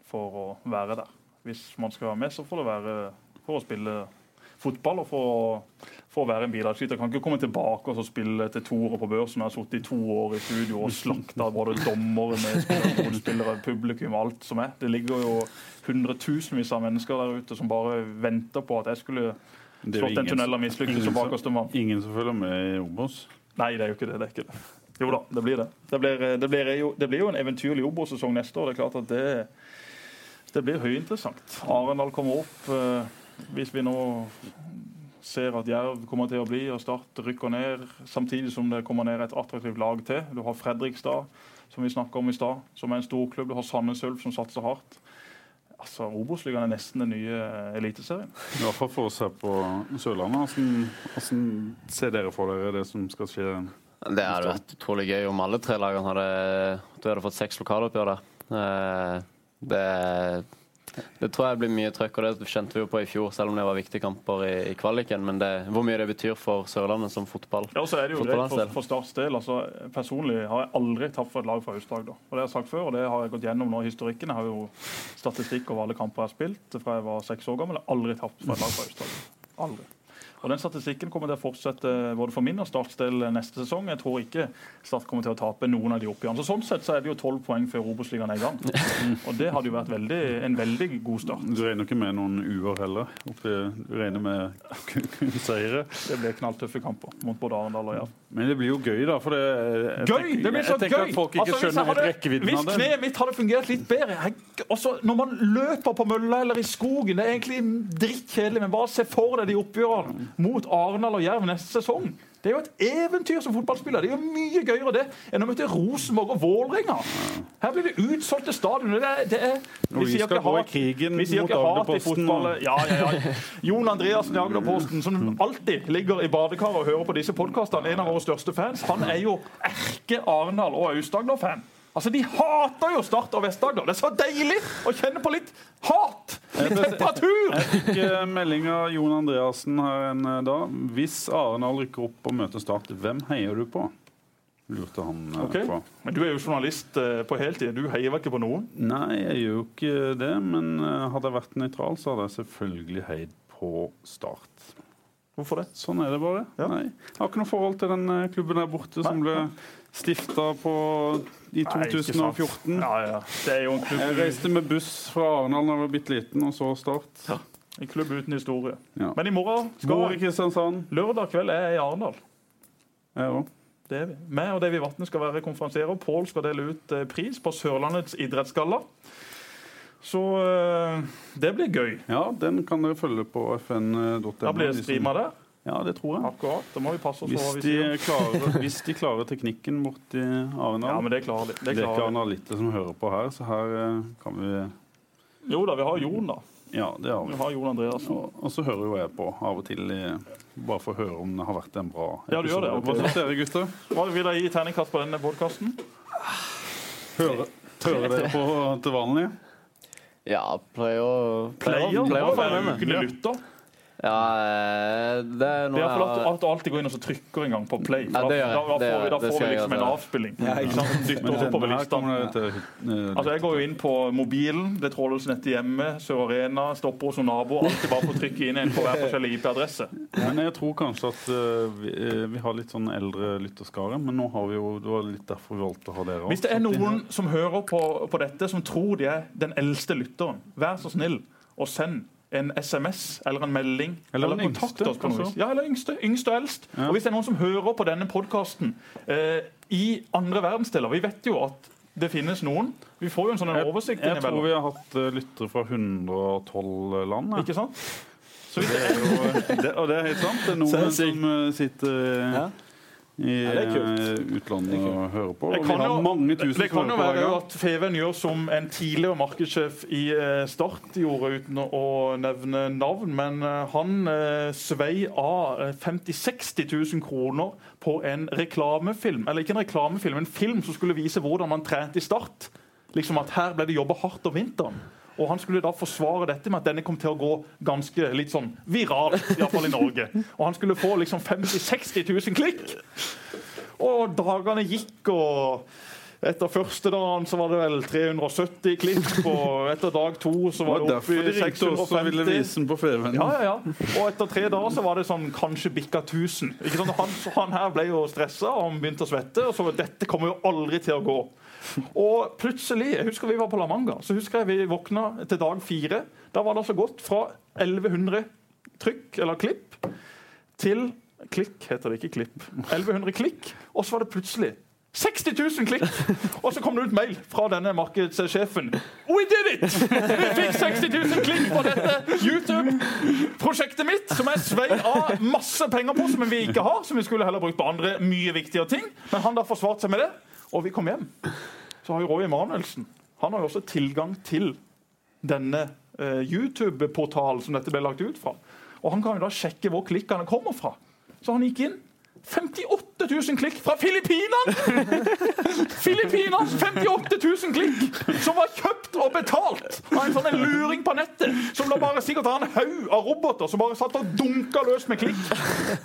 for å være der. Hvis man skal være med, så får det være for å spille fotball og for å, være en bidragsyter. Jeg kan ikke komme tilbake og så spille til toere på børsen. Jeg har sittet i to år i studio og slakta både dommere, motspillere, publikum, og alt som er. Det ligger jo hundretusenvis av mennesker der ute som bare venter på at jeg skulle slått en tunnel av mislykkes som- bakerste mann. ingen som følger med i Obos. Nei, det er jo ikke det. det er ikke det. Jo da, det blir det. Det blir, det blir, jo, det blir jo en eventyrlig Obos-sesong neste år. Det er klart at det, det blir høyinteressant. Arendal kommer opp. Hvis vi nå ser at Jerv kommer til å bli og Start rykker ned, samtidig som det kommer ned et attraktivt lag til. Du har Fredrikstad, som vi snakka om i stad, som er en storklubb. Du har Sandnes Ulf, som satser hardt. Altså, Obos-ligaen er nesten den nye eliteserien. I hvert fall for å se på Sørlandet. Hvordan, hvordan ser dere for dere det som skal skje? Det hadde vært utrolig gøy om alle tre lagene hadde, du hadde fått seks lokaloppgjør der. Eh, Det, det tror jeg blir mye trøkk, og det kjente vi jo på i fjor, selv om det var viktige kamper i, i kvaliken. Men det, hvor mye det betyr for Sørlandet som fotball. Ja, og så er det jo greit for, for Starts del. Altså, personlig har jeg aldri tapt for et lag fra Aust-Agder. Og det har jeg sagt før, og det har jeg gått gjennom nå i historikken. Jeg har jo statistikk over alle kamper jeg har spilt fra jeg var seks år gammel. Jeg har aldri tapt for et lag fra Aust-Agder. Aldri. Og Den statistikken kommer til å fortsette både for min og Starts del neste sesong. Jeg tror ikke Start kommer til å tape noen av de oppgjørene. Så Sånn sett så er det jo tolv poeng før Obos-ligaen er i gang. [LAUGHS] Og Det hadde jo vært veldig, en veldig god start. Du regner ikke med noen uår heller? Du regner med kun, seire? Det blir knalltøffe kamper mot både Arendal og Jerv. Men det blir jo gøy, da. For det, jeg, Gøy! tenker- Det blir så gøy! at folk ikke Altså, hvis jeg skjønner helt hadde- rekkevidden Hvis av det. kneet mitt hadde fungert litt bedre jeg, også, Når man løper på mølla eller i skogen Det er egentlig drittkjedelig, men bare se for deg de oppgjørene mot Arendal og Jerv neste sesong. Det er jo et eventyr som fotballspiller. Det er jo mye gøyere det enn å møte Rosenborg og Vålerenga. Her blir det til stadioner. Det det er, vi, vi skal gå i krigen vi mot Agderposten, Ja, ja, ja. Jon Andreassen i Agderposten, som alltid ligger i badekaret og hører på disse podkastene, en av våre største fans, han er jo erke Arendal og Aust-Agder-fan. Altså, De hater jo Start og Vest-Agder. Det er så deilig å kjenne på litt hat! Temperatur! Jeg fikk eh, melding av Jon Andreassen her en eh, dag. Hvis Arendal rykker opp og møter Start, hvem heier du på? Lurte han okay. På. Men du er jo journalist eh, på heltid. Du heier vel ikke på noen? Nei, jeg gjør jo ikke det. Men eh, hadde jeg vært nøytral, så hadde jeg selvfølgelig heid på Start. Hvorfor det? Sånn er det bare. Ja. Nei, jeg har ikke noe forhold til den eh, klubben der borte som ble stifta i i Nei, 2014. Ja, ja. Det er jo en Jeg reiste med buss fra Arendal da jeg var bitte liten, og så Start. Ja. en klubb uten historie. Men i morgen skal Kristiansand. Lørdag kveld er jeg i Arendal. Jeg òg. Det er vi. Meg og Davy Vatne skal være konferansierer. Pål skal dele ut eh, pris på Sørlandets idrettsgalla. Så eh, det blir gøy. Ja, den kan dere følge på fn.no. Da blir det streama der. Ja, det tror jeg. Akkurat. Da må vi passe oss Hvis vi de, klarer, [LAUGHS] hvis de klarer teknikken borti Arendal. Ja, men det klarer de. det Det er ikke klarer de. Som hører på her, så her eh, kan vi Jo da, vi har Jon, da. Ja, det har Vi vi. har Jon Andreassen. Og, og så hører jo jeg på av og til, bare for å høre om det har vært en bra Ja, du gjør det. Hva syns dere, gutter? Hva vil dere gi terningkast på denne podkasten? Hører, hører dere på til vanlig? Ja, pleier å Player? pleier, å Hva få er Ja, eh, det er Det noe er for at, at du alltid går inn og så trykker en gang på play. Ja, det da, gjør da, da, Det får vi, da gjør. Det får vi liksom en avspilling. Ja, ikke Ikke sant? Dytter oss også på det til eh, Altså, Jeg går jo inn på mobilen, det trådløse nettet hjemme, Sør Arena, stopper hos naboer. Alltid bare for å trykke inn en på hver forskjellig IP-adresse. Men jeg tror kanskje at uh, vi, vi har litt sånn eldre lytterskare, men nå har vi jo, det var litt derfor vi valgte å ha dere Hvis det er noen som hører på, på dette, som tror de er den eldste lytteren, vær så snill og send en SMS eller en melding. Eller eller kontakt oss på noe vis. Ja, eller yngste, yngste og eldst. Ja. Og hvis det er noen som hører på denne podkasten eh, i andre verdensdeler Vi vet jo at det finnes noen. Vi får jo en sånn en oversikt Jeg tror vi har hatt uh, lyttere fra 112 land. Ja. Ikke sant? Så Det er jo, det, og det er helt sant. Det er noen som uh, sitter uh, Ja. I uh, utlandet og hører på. Det Og vi har jo, mange tusen det kan jo være at Feven gjør som en tidligere markedssjef i eh, Start gjorde, uten å- nevne navn. Men eh, han eh, svei av eh, 50 000-60 000 kroner på en reklamefilm. Eller ikke en reklamefilm, en film som skulle vise hvordan man trente i Start. Liksom at Her ble det jobba hardt om vinteren. Og Han skulle da forsvare dette med at denne kom til å gå ganske litt sånn viralt, iallfall i Norge. Og han skulle få liksom 50 000-60 000 klikk. Og dagene gikk, og etter første dagen så var det vel 370 klikk. Og etter dag to så Det var var det derfor oppe i ringte oss ville 650. vise den på Feven. Ja, ja, ja. Og etter tre dager så var det sånn kanskje bikka 1000. Ikke sant? Han, han her ble jo stressa og han begynte å svette. Og så var dette kommer jo aldri til å gå. Og plutselig, jeg husker vi var på La Manga, så husker jeg vi våkna til dag fire. Da var det altså gått fra 1100 trykk, eller klipp, til Klikk heter det ikke klipp. 1100 klikk, og så var det plutselig 60 000 klikk! Og så kom det ut mail fra denne markedssjefen. We did it! Vi fikk 60 000 klikk på dette YouTube-prosjektet mitt, som jeg svei av masse penger på, som vi ikke har, som vi skulle heller brukt på andre mye viktigere ting. Men han da forsvarte seg med det, og vi kom hjem. Så har jo Roy Emanuelsen Han har jo også tilgang til denne eh, YouTube-portalen som dette ble lagt ut fra. Og han kan jo da sjekke hvor klikkene kommer fra. Så han gikk inn. 58 000 klikk fra Filippinene! Filippinenes 58 000 klikk! Som var kjøpt og betalt av en sånn en luring på nettet. Som da bare sikkert har en haug av roboter som bare satt og dunka løs med klikk.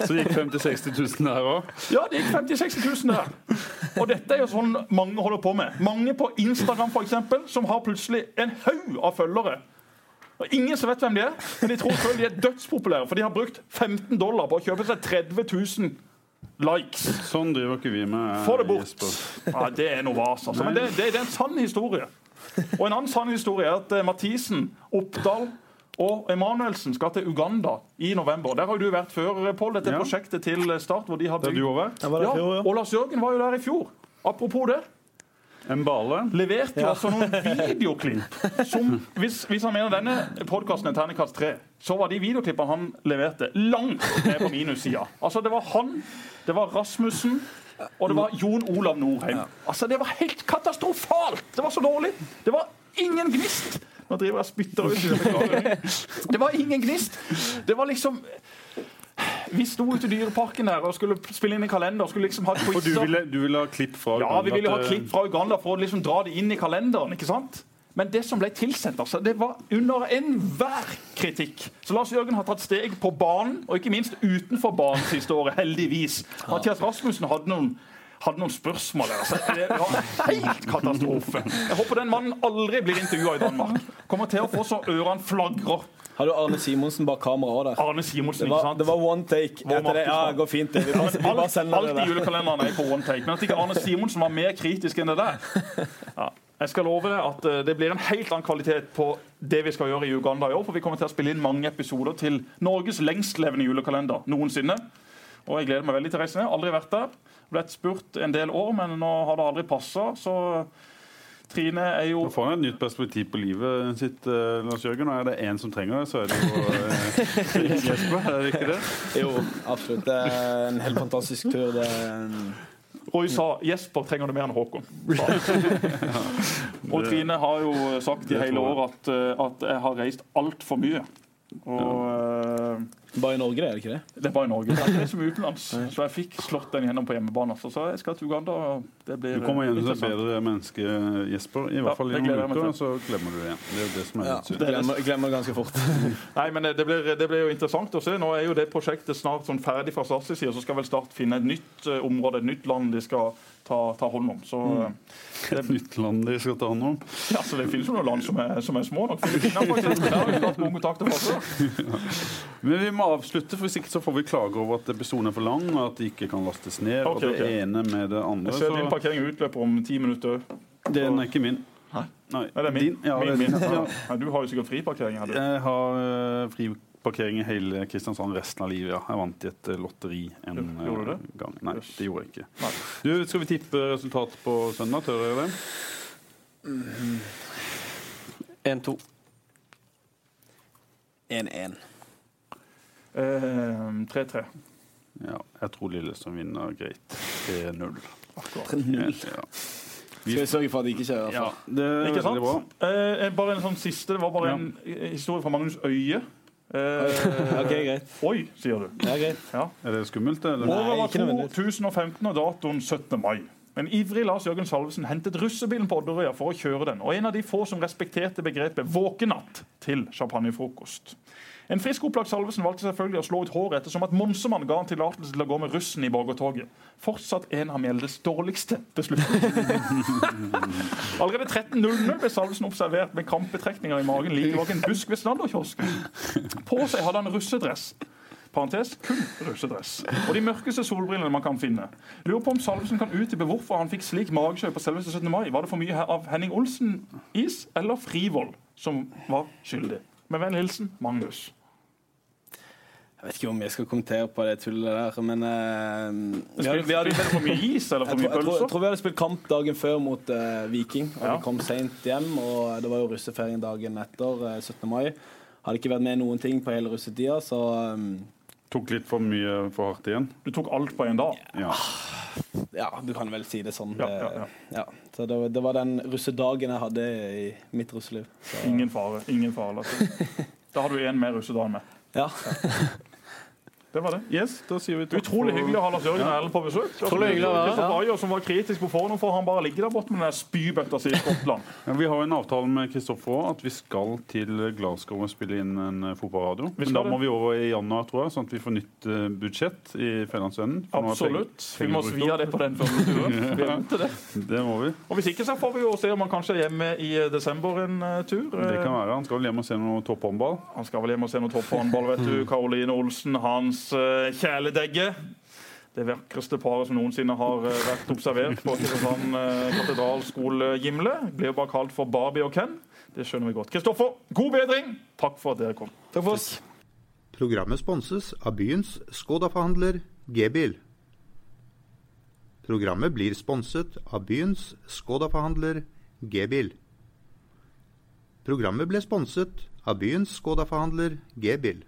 Så gikk 50 000-60 000 der òg. Ja, det gikk 50 000-60 000 der. Og dette er jo sånn mange holder på med. Mange på Instagram for eksempel, som har plutselig en haug av følgere. Og Ingen som vet hvem de er, men de tror selv de er dødspopulære. For de har brukt 15 dollar på å kjøpe seg 30 000 likes. Sånn driver ikke vi med. Få det bort. Ja, det er noe vas, altså. Men det, det, det er en sann historie. Og en annen sann historie er at eh, Mathisen, Oppdal og Emanuelsen skal til Uganda i november. Der har jo du vært før, Pål. Dette Ja. prosjektet til Start. hvor de har Det har bygd... du òg vært. Var Ja, ja. og Lars Jørgen var jo der i fjor. Apropos det. Mbale. Leverte jo altså noen videoklipp som Hvis, hvis han mener denne podkasten er terningkast tre, så var de videoklippene han leverte, langt ned på minussida. Altså, det var han, det var Rasmussen, og det var Jon Olav Norheim. Altså, Det var helt katastrofalt! Det var så dårlig. Det var ingen gnist. Nå driver jeg og spytter ut. Det var ingen gnist. Det var liksom Vi sto ute i Dyreparken der og skulle spille inn i kalender. Skulle liksom ha Og du ville, du ville ha klipp fra Uganda? Ja, vi ville ha klipp fra Uganda for å liksom dra det inn i kalenderen. ikke sant? Men det som ble tilsendt, altså, det var under enhver kritikk. Så Lars Jørgen har tatt steg på banen, og ikke minst utenfor banen siste året, heldigvis. Mathias Rasmussen hadde noen, hadde noen spørsmål. Altså, det var helt katastrofe. Jeg håper den mannen aldri blir intervjua i Danmark. Kommer til å få så ørene flagrer. Har du Arne Simonsen bak kamera òg der? Arne Simonsen, Det ikke sant? det var one take. Var det, ja, det går fint. det. Vi bare, vi bare Alt, sender alt det i der. julekalenderen er på one take. Men at ikke Arne Simonsen var mer kritisk enn det der [LAUGHS] ja. Jeg skal love deg at eh, det blir en helt annen kvalitet på det vi skal gjøre i Uganda i år. For vi kommer til å spille inn mange episoder til Norges lengstlevende julekalender noensinne. Og jeg gleder meg veldig til å reise ned. Aldri vært der. Blitt spurt en del år, men nå har det aldri passa. Så Trine er jo Nå får han et nytt perspektiv på livet sitt, eh, Lars Jørgen. Og er det én som trenger det, så er det jo eh, Jesper. Er det ikke det? Jo, absolutt. Det er en helt fantastisk tur. Det er en Roy sa Jesper trenger det mer enn Håkon. Og Trine har jo sagt i hele år at, eh, at jeg har reist altfor mye. Og eh, Bare i Norge, det, er det ikke det? det er bare i Norge. Det er ikke det som [LAUGHS] utenlands. Så jeg fikk slått den gjennom på hjemmebane. Så jeg skal til Uganda. og Det blir Du kommer igjen som et bedre menneske, Jesper. I Ja, hvert fall i det noen uker, så glemmer du det igjen. Det er jo det som er Ja, litt synd. glemmer, glemmer ganske fort. [LAUGHS] Nei, men det blir, det blir jo interessant å se. Nå er jo det prosjektet snart sånn ferdig fra Starts side. Så skal vel Start finne et nytt eh, område, et nytt land de skal ta, ta hånd om. Så eh, [LAUGHS] Et nytt land de skal ta hånd om. ja, så det finnes jo noen land som er, som er små nok. Filippinene, for eksempel. Der har vi hatt gode kontakter fra før. Men vi må avslutte, for hvis ikke så får vi klager over at episoden er for lang, og at de ikke kan lastes ned. okay, og det ok. ene med det andre. Jeg ser din Så parkering utløper om ti minutter. den er ikke min. Hæ? Nei, Nei, det er min. Din? Ja, min, min. Ja. Ja, du har jo sikkert friparkering. her, du. Jeg har uh, friparkering i hele Kristiansand resten av livet. ja. Jeg vant i et eh, lotteri en eh, Gjorde du det? gang. Nei, Yes. det gjorde jeg ikke. Nei. Du, Skal vi tippe resultatet på søndag? Tør dere det? 1-2. 1-1. Eh, 3-3. Ja, jeg tror Lillestrøm vinner greit. 3-0. 3-0. Ja. Skal vi sørge for at det ikke skjer? ja, det er Ikke sant? bra. sant? Eh, bare en sånn siste. Det var bare Ja. en eh, historie fra Magnus Øye. Eh, [LAUGHS] Ok, greit. Oi, sier du. Ja, greit. Ja. Er det skummelt, eller? Året var 2015 og datoen 17. mai. En ivrig Lars Jørgen Salvesen hentet russebilen på Odderøya for å kjøre den. Og en av de få som respekterte begrepet våkenatt til champagnefrokost. En frisk opplagt Salvesen valgte selvfølgelig å slå ut håret ettersom at Monsemann ga han tillatelse til å gå med russen i borgertoget. Fortsatt en av Mjeldes dårligste beslutninger. Allerede 13.00 ble Salvesen observert med krampetrekninger i magen like bak en busk ved Snadderkiosken. På seg hadde han russedress. Parentes, kun russedress. Og de mørkeste solbrillene man kan finne. Lurer på om Salvesen kan utdype hvorfor han fikk slik magesjø på selveste 17. mai. Var det for mye av Henning Olsen-is eller Frivold som var skyldig? Med vennlig hilsen Magnus. Jeg vet ikke om jeg skal kommentere på det tullet der, men uh, vi hadde, vi hadde, for mye is eller for jeg, mye tror, jeg, tror, jeg tror vi hadde spilt kamp dagen før mot uh, Viking. Og Ja. Vi kom seint hjem, og det var jo russefeiring dagen etter, uh, 17. mai. Hadde ikke vært med noen ting på hele russetida, så um, Tok litt for mye for hardt igjen. Du tok alt på en dag. Ja. ja, du kan vel si det sånn. Ja, ja, ja. Ja. Så det, var- det var den russedagen jeg hadde i mitt russeliv. Så, Ingen fare. ingen fare. Lasse. [LAUGHS] Da har du én mer russedag med. ja. Det var det. Yes, da sier vi takk Utrolig for- hyggelig å ha Lars Jørgen Ellen på besøk. Utrolig hyggelig å være Bayer, Kristoffer ja. Ayer, som var kritisk på forhånd for han bare ligger der borte med den spybøtta si i Skottland. [LAUGHS] Ja, vi har jo en avtale med Kristoffer også, at vi skal til Glasgow og spille inn en eh, fotballradio. Men da det. må vi over i januar, tror jeg, sånn at vi får nytt eh, budsjett i er Absolutt. Vi må svi av det på den første turen. [LAUGHS] Vi venter det. Det må vi. Og Hvis ikke så får vi jo se om han kanskje er hjemme i eh, desember en tur. Det kan være. Han skal vel hjem og se noe topphåndball. Han skal vel hjem og se noe topphåndball, vet du. [LAUGHS] Karoline Olsen, hans kjæledegge. Det vakreste paret som noensinne har eh, vært observert på Kristiansand uh, katedralskole Gimle. Blir jo bare kalt for Barbie og Ken. Det skjønner vi godt. Kristoffer, god bedring! Takk for at dere kom. Takk for oss. Programmet sponses av byens Skoda-forhandler G-bil. Programmet blir sponset av byens Skoda-forhandler G-bil. Programmet ble sponset av byens Skoda-forhandler G-bil.